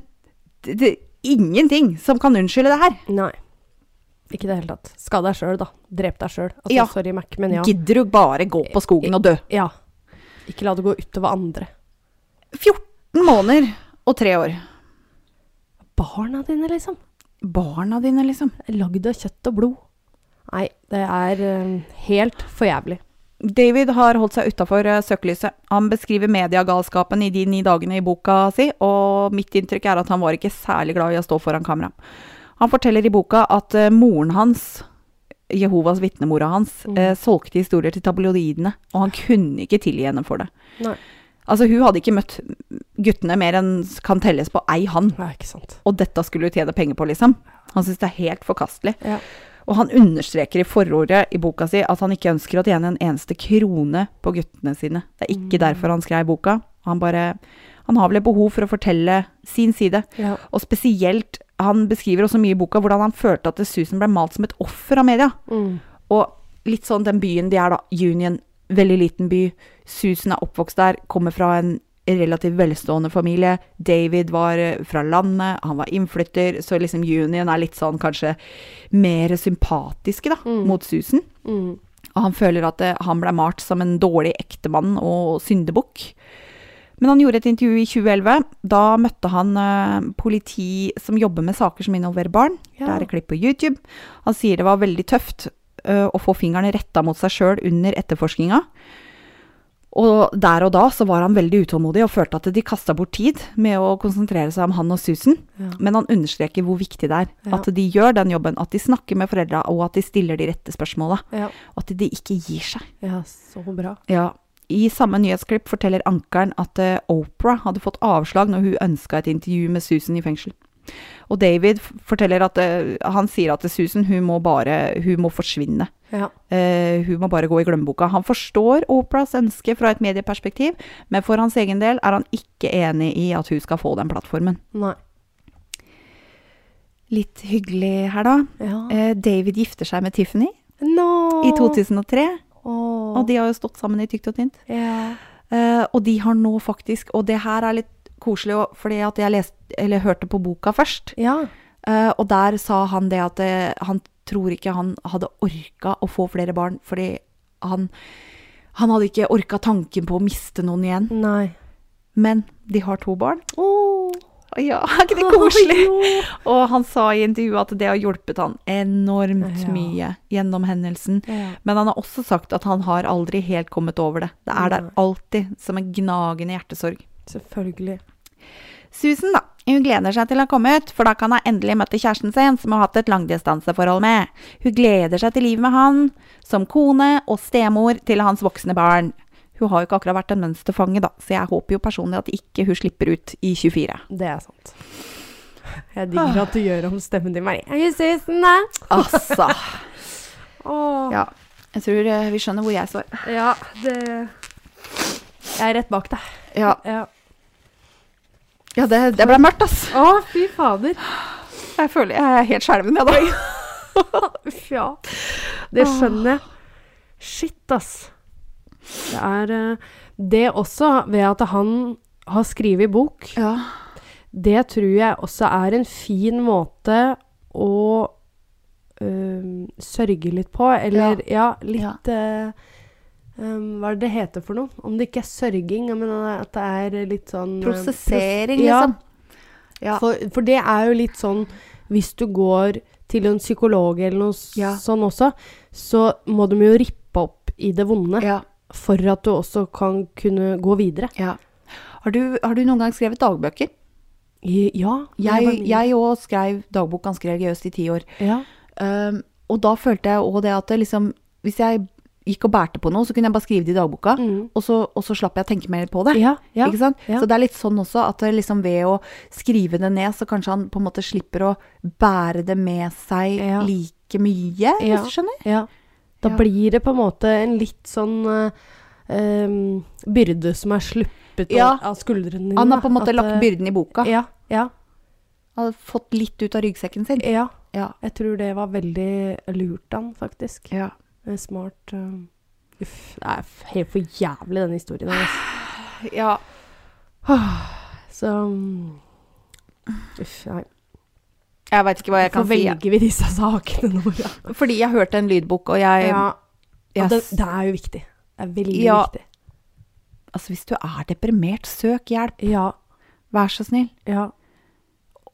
det, det ingenting som kan unnskylde det her. Nei. Ikke i det hele tatt. Skad deg sjøl, da. Drep deg sjøl. Altså, Ja. Sorry, Mac, men ja. Gidder du bare gå på skogen og dø? ja. Ikke la det gå utover andre. 14 måneder og tre år. Barna dine, liksom. Barna dine, liksom. Lagd av kjøtt og blod. Nei, det er eh, helt for jævlig. David har holdt seg utafor søkelyset. Han beskriver mediegalskapen i de ni dagene i boka si, og mitt inntrykk er at han var ikke særlig glad i å stå foran kamera. Han forteller i boka at eh, moren hans, Jehovas vitnemora hans, Mm. eh, solgte historier til tabloidene, og han kunne ikke tilgi henne for det. Nei. Altså, hun hadde ikke møtt guttene mer enn kan telles på ei hand. Nei, ikke sant. Og dette skulle hun tjene penger på, liksom. Han syns det er helt forkastelig. Ja. Og han understreker i forordet i boka si at han ikke ønsker å tjene en eneste krone på guttene sine. Det er ikke Mm. derfor han skrev boka. Han bare Han har vel et behov for å fortelle sin side. Ja. Og spesielt Han beskriver også mye i boka hvordan han følte at Susan ble malt som et offer av media. Mm. Og litt sånn den byen de er, da, Union, veldig liten by. Susan er oppvokst der, kommer fra en relativt velstående familie. David var eh, fra landet, han var innflytter, så liksom Union er litt sånn kanskje mer sympatiske da, Mm. mot Susan. Mm. Og han føler at eh, han ble malt som en dårlig ektemann og syndebukk. Men han gjorde et intervju i 2011. Da møtte han uh, politi som jobber med saker som involverer barn. Ja. Det er et klipp på YouTube. Han sier det var veldig tøft uh, å få fingrene retta mot seg sjøl under etterforskninga. Og der og da så var han veldig utålmodig og følte at de kasta bort tid med å konsentrere seg om han og Susan. Ja. Men han understreker hvor viktig det er. Ja. At de gjør den jobben. At de snakker med foreldra, og at de stiller de rette spørsmåla. Og at de ikke gir seg. ja, så bra. Ja. I samme nyhetsklipp forteller ankeren at eh, Oprah hadde fått avslag når hun ønska et intervju med Susan i fengsel. Og David forteller at eh, han sier at Susan hun må bare hun må forsvinne. Ja. Uh, hun må bare gå i glemmeboka. Han forstår Oprahs ønske fra et medieperspektiv, men for hans egen del er han ikke enig i at hun skal få den plattformen. Nei. Litt hyggelig her, da. Ja. Uh, David gifter seg med Tiffany no. i 2003, Åh. og de har jo stått sammen i tykt og tynt. Yeah. Uh, og de har nå faktisk Og det her er litt koselig, fordi at jeg lest, eller hørte på boka først. Yeah. Uh, og der sa han det at det, han tror ikke han hadde orka å få flere barn, fordi han Han hadde ikke orka tanken på å miste noen igjen. Nei. Men de har to barn. Ja, er ikke det koselig? Oh, Og han sa i intervjuet at det har hjulpet han enormt Ja. mye gjennom hendelsen. Ja. Men han har også sagt at han har aldri helt kommet over det. Det er der alltid, som en gnagende hjertesorg. Selvfølgelig. Susan, da. Hun gleder seg til å komme ut, for da kan hun endelig møte kjæresten sin, som hun har hatt et langdistanseforhold med. Hun gleder seg til livet med han, som kone og stemor til hans voksne barn. Hun har jo ikke akkurat vært en mønsterfange, da, så jeg håper jo personlig at ikke hun slipper ut i 24. Det er sant. Jeg digger at du gjør om stemmen din. Marie. Er du Susan, da? Altså. oh. Ja. Jeg tror eh, vi skjønner hvor jeg står. Ja, det Jeg er rett bak deg. Ja, Ja. ja det, det ble mørkt, ass. Å, fy fader. Jeg føler jeg er helt skjelven, jeg, da. Uff, ja. Det skjønner jeg. Shit, ass. Det er eh, Det også, ved at han har skrevet bok, Ja. det tror jeg også er en fin måte å øh, sørge litt på. Eller ja, litt ja. Um, Hva er det det heter for noe? Om det ikke er sørging, men at det er litt sånn eh, Prosessering, pros- liksom. Ja. For, for det er jo litt sånn Hvis du går til en psykolog eller noe Ja. sånn også, så må de jo rippe opp i det vonde Ja. For at du også kan kunne gå videre. ja. Har, du, har du noen gang skrevet dagbøker? Ja. Jeg òg skrev dagbok ganske religiøst i ti år. ja. Um, og da følte jeg òg det at det liksom Hvis jeg gikk og bærte på noe, så kunne jeg bare skrive det i dagboka, Mm. og, så, og så slapp jeg å tenke mer på det. Ja, ja, Ikke sant? ja. Så det er litt sånn også at liksom ved å skrive det ned, så kanskje han på en måte slipper å bære det med seg like mye, hvis du skjønner? Ja. Da Ja. blir det på en måte en litt sånn eh, byrde som er sluppet Ja. av skuldrene dine. Han har på en måte At, lagt eh, byrden i boka. Ja, ja, Han har fått litt ut av ryggsekken sin. ja. Ja. Jeg tror det var veldig lurt han, faktisk. ja. Smart. eh, Uff, det er helt for jævlig, den historien. Altså. ja. Så mm, Uff, nei. Jeg veit ikke hva jeg kan si. Hvorfor velger vi disse sakene, Nora? Fordi jeg hørte en lydbok, og jeg, Ja, og det, det er jo viktig. Det er veldig Ja. viktig. Altså, hvis du er deprimert, søk hjelp. Ja, Vær så snill. ja.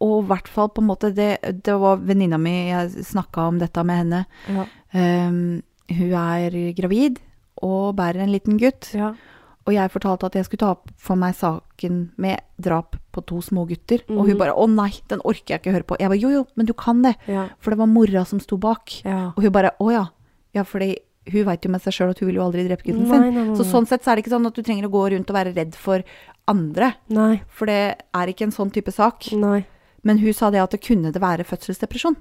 Og i hvert fall på en måte Det, det var venninna mi, jeg snakka om dette med henne. ja, Um, hun er gravid og bærer en liten gutt. ja. Og jeg fortalte at jeg skulle ta opp for meg saken med drap på to små gutter. Og Mhm. hun bare 'Å nei, den orker jeg ikke høre på'. Jeg bare 'Jo jo, men du kan det'. ja. For det var mora som sto bak. ja. Og hun bare 'Å ja'. Ja, fordi hun veit jo med seg sjøl at hun vil jo aldri drepe gutten Nei, sin. nei, nei, Så sånn sett så er det ikke sånn at du trenger å gå rundt og være redd for andre. For det er ikke en sånn type sak. Men hun sa det at det kunne det være fødselsdepresjon.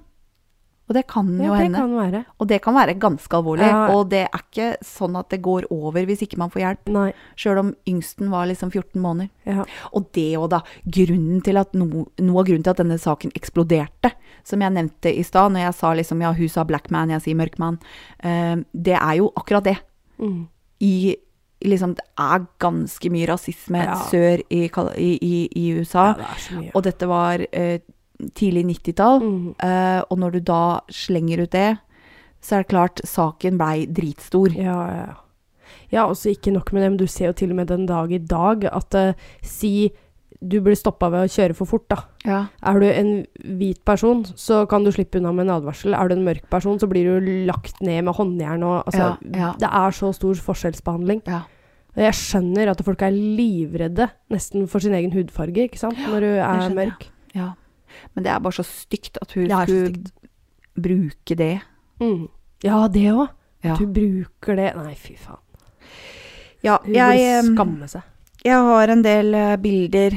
Og det kan jo Ja, det hende. kan være. Og det kan være ganske alvorlig. Ja. Og det er ikke sånn at det går over hvis ikke man får hjelp. Sjøl om yngsten var liksom 14 måneder. Ja. Og det òg, da. Grunnen til at no, noe av grunnen til at denne saken eksploderte, som jeg nevnte i stad, når jeg sa liksom ja, hun sa black man, jeg sier mørk man, uh, det er jo akkurat det. Mm. i liksom, Det er ganske mye rasisme Ja. sør i, i, i, i USA. Ja, det. Og dette var eh, tidlig 90-tall. mm. uh, og når du da slenger ut det, så er det klart saken blei dritstor. Ja, ja, ja. Også ikke nok med det, men du ser jo til og med den dag i dag at uh, si du blir stoppa ved å kjøre for fort, da. Ja. Er du en hvit person, så kan du slippe unna med en advarsel. Er du en mørk person, så blir du lagt ned med håndjern og altså, Ja, ja. Det er så stor forskjellsbehandling. Ja. Og Jeg skjønner at folk er livredde nesten for sin egen hudfarge, ikke sant, når du er skjønner mørk. ja. Men det er bare så stygt at hun skulle bruke det. Mm. Ja, det òg. Ja, Du bruker det Nei, fy faen. ja Hun jeg, vil skamme seg. jeg har en del uh, bilder.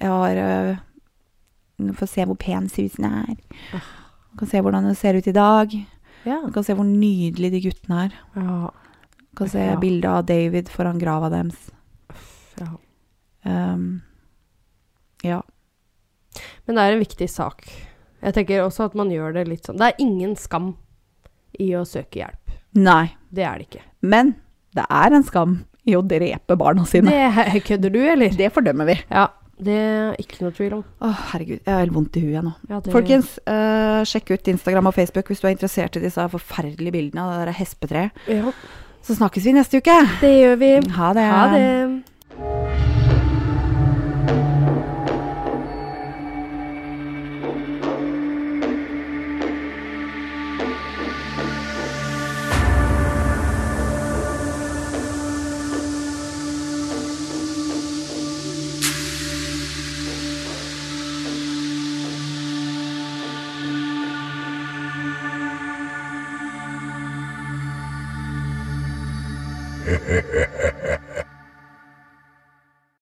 Jeg har uh, får se hvor pen Susan er. Du kan se hvordan hun ser ut i dag. Ja. Du kan se hvor nydelig de guttene er. ja. Du kan se Ja. bilde av David foran grava deres. ja. Um, ja. Men det er en viktig sak. Jeg tenker også at man gjør det litt sånn Det er ingen skam i å søke hjelp. Nei. Det er det ikke. Men det er en skam i å drepe barna sine. Det kødder du, eller? Det fordømmer vi. Ja. Det er ikke noe tvil om. Å, herregud. Jeg har helt vondt i huet nå. Ja, det- Folkens, uh, sjekk ut Instagram og Facebook hvis du er interessert i disse forferdelige bildene av det der hespetreet. Ja, Så snakkes vi neste uke. det gjør vi. Ha det. Ha det.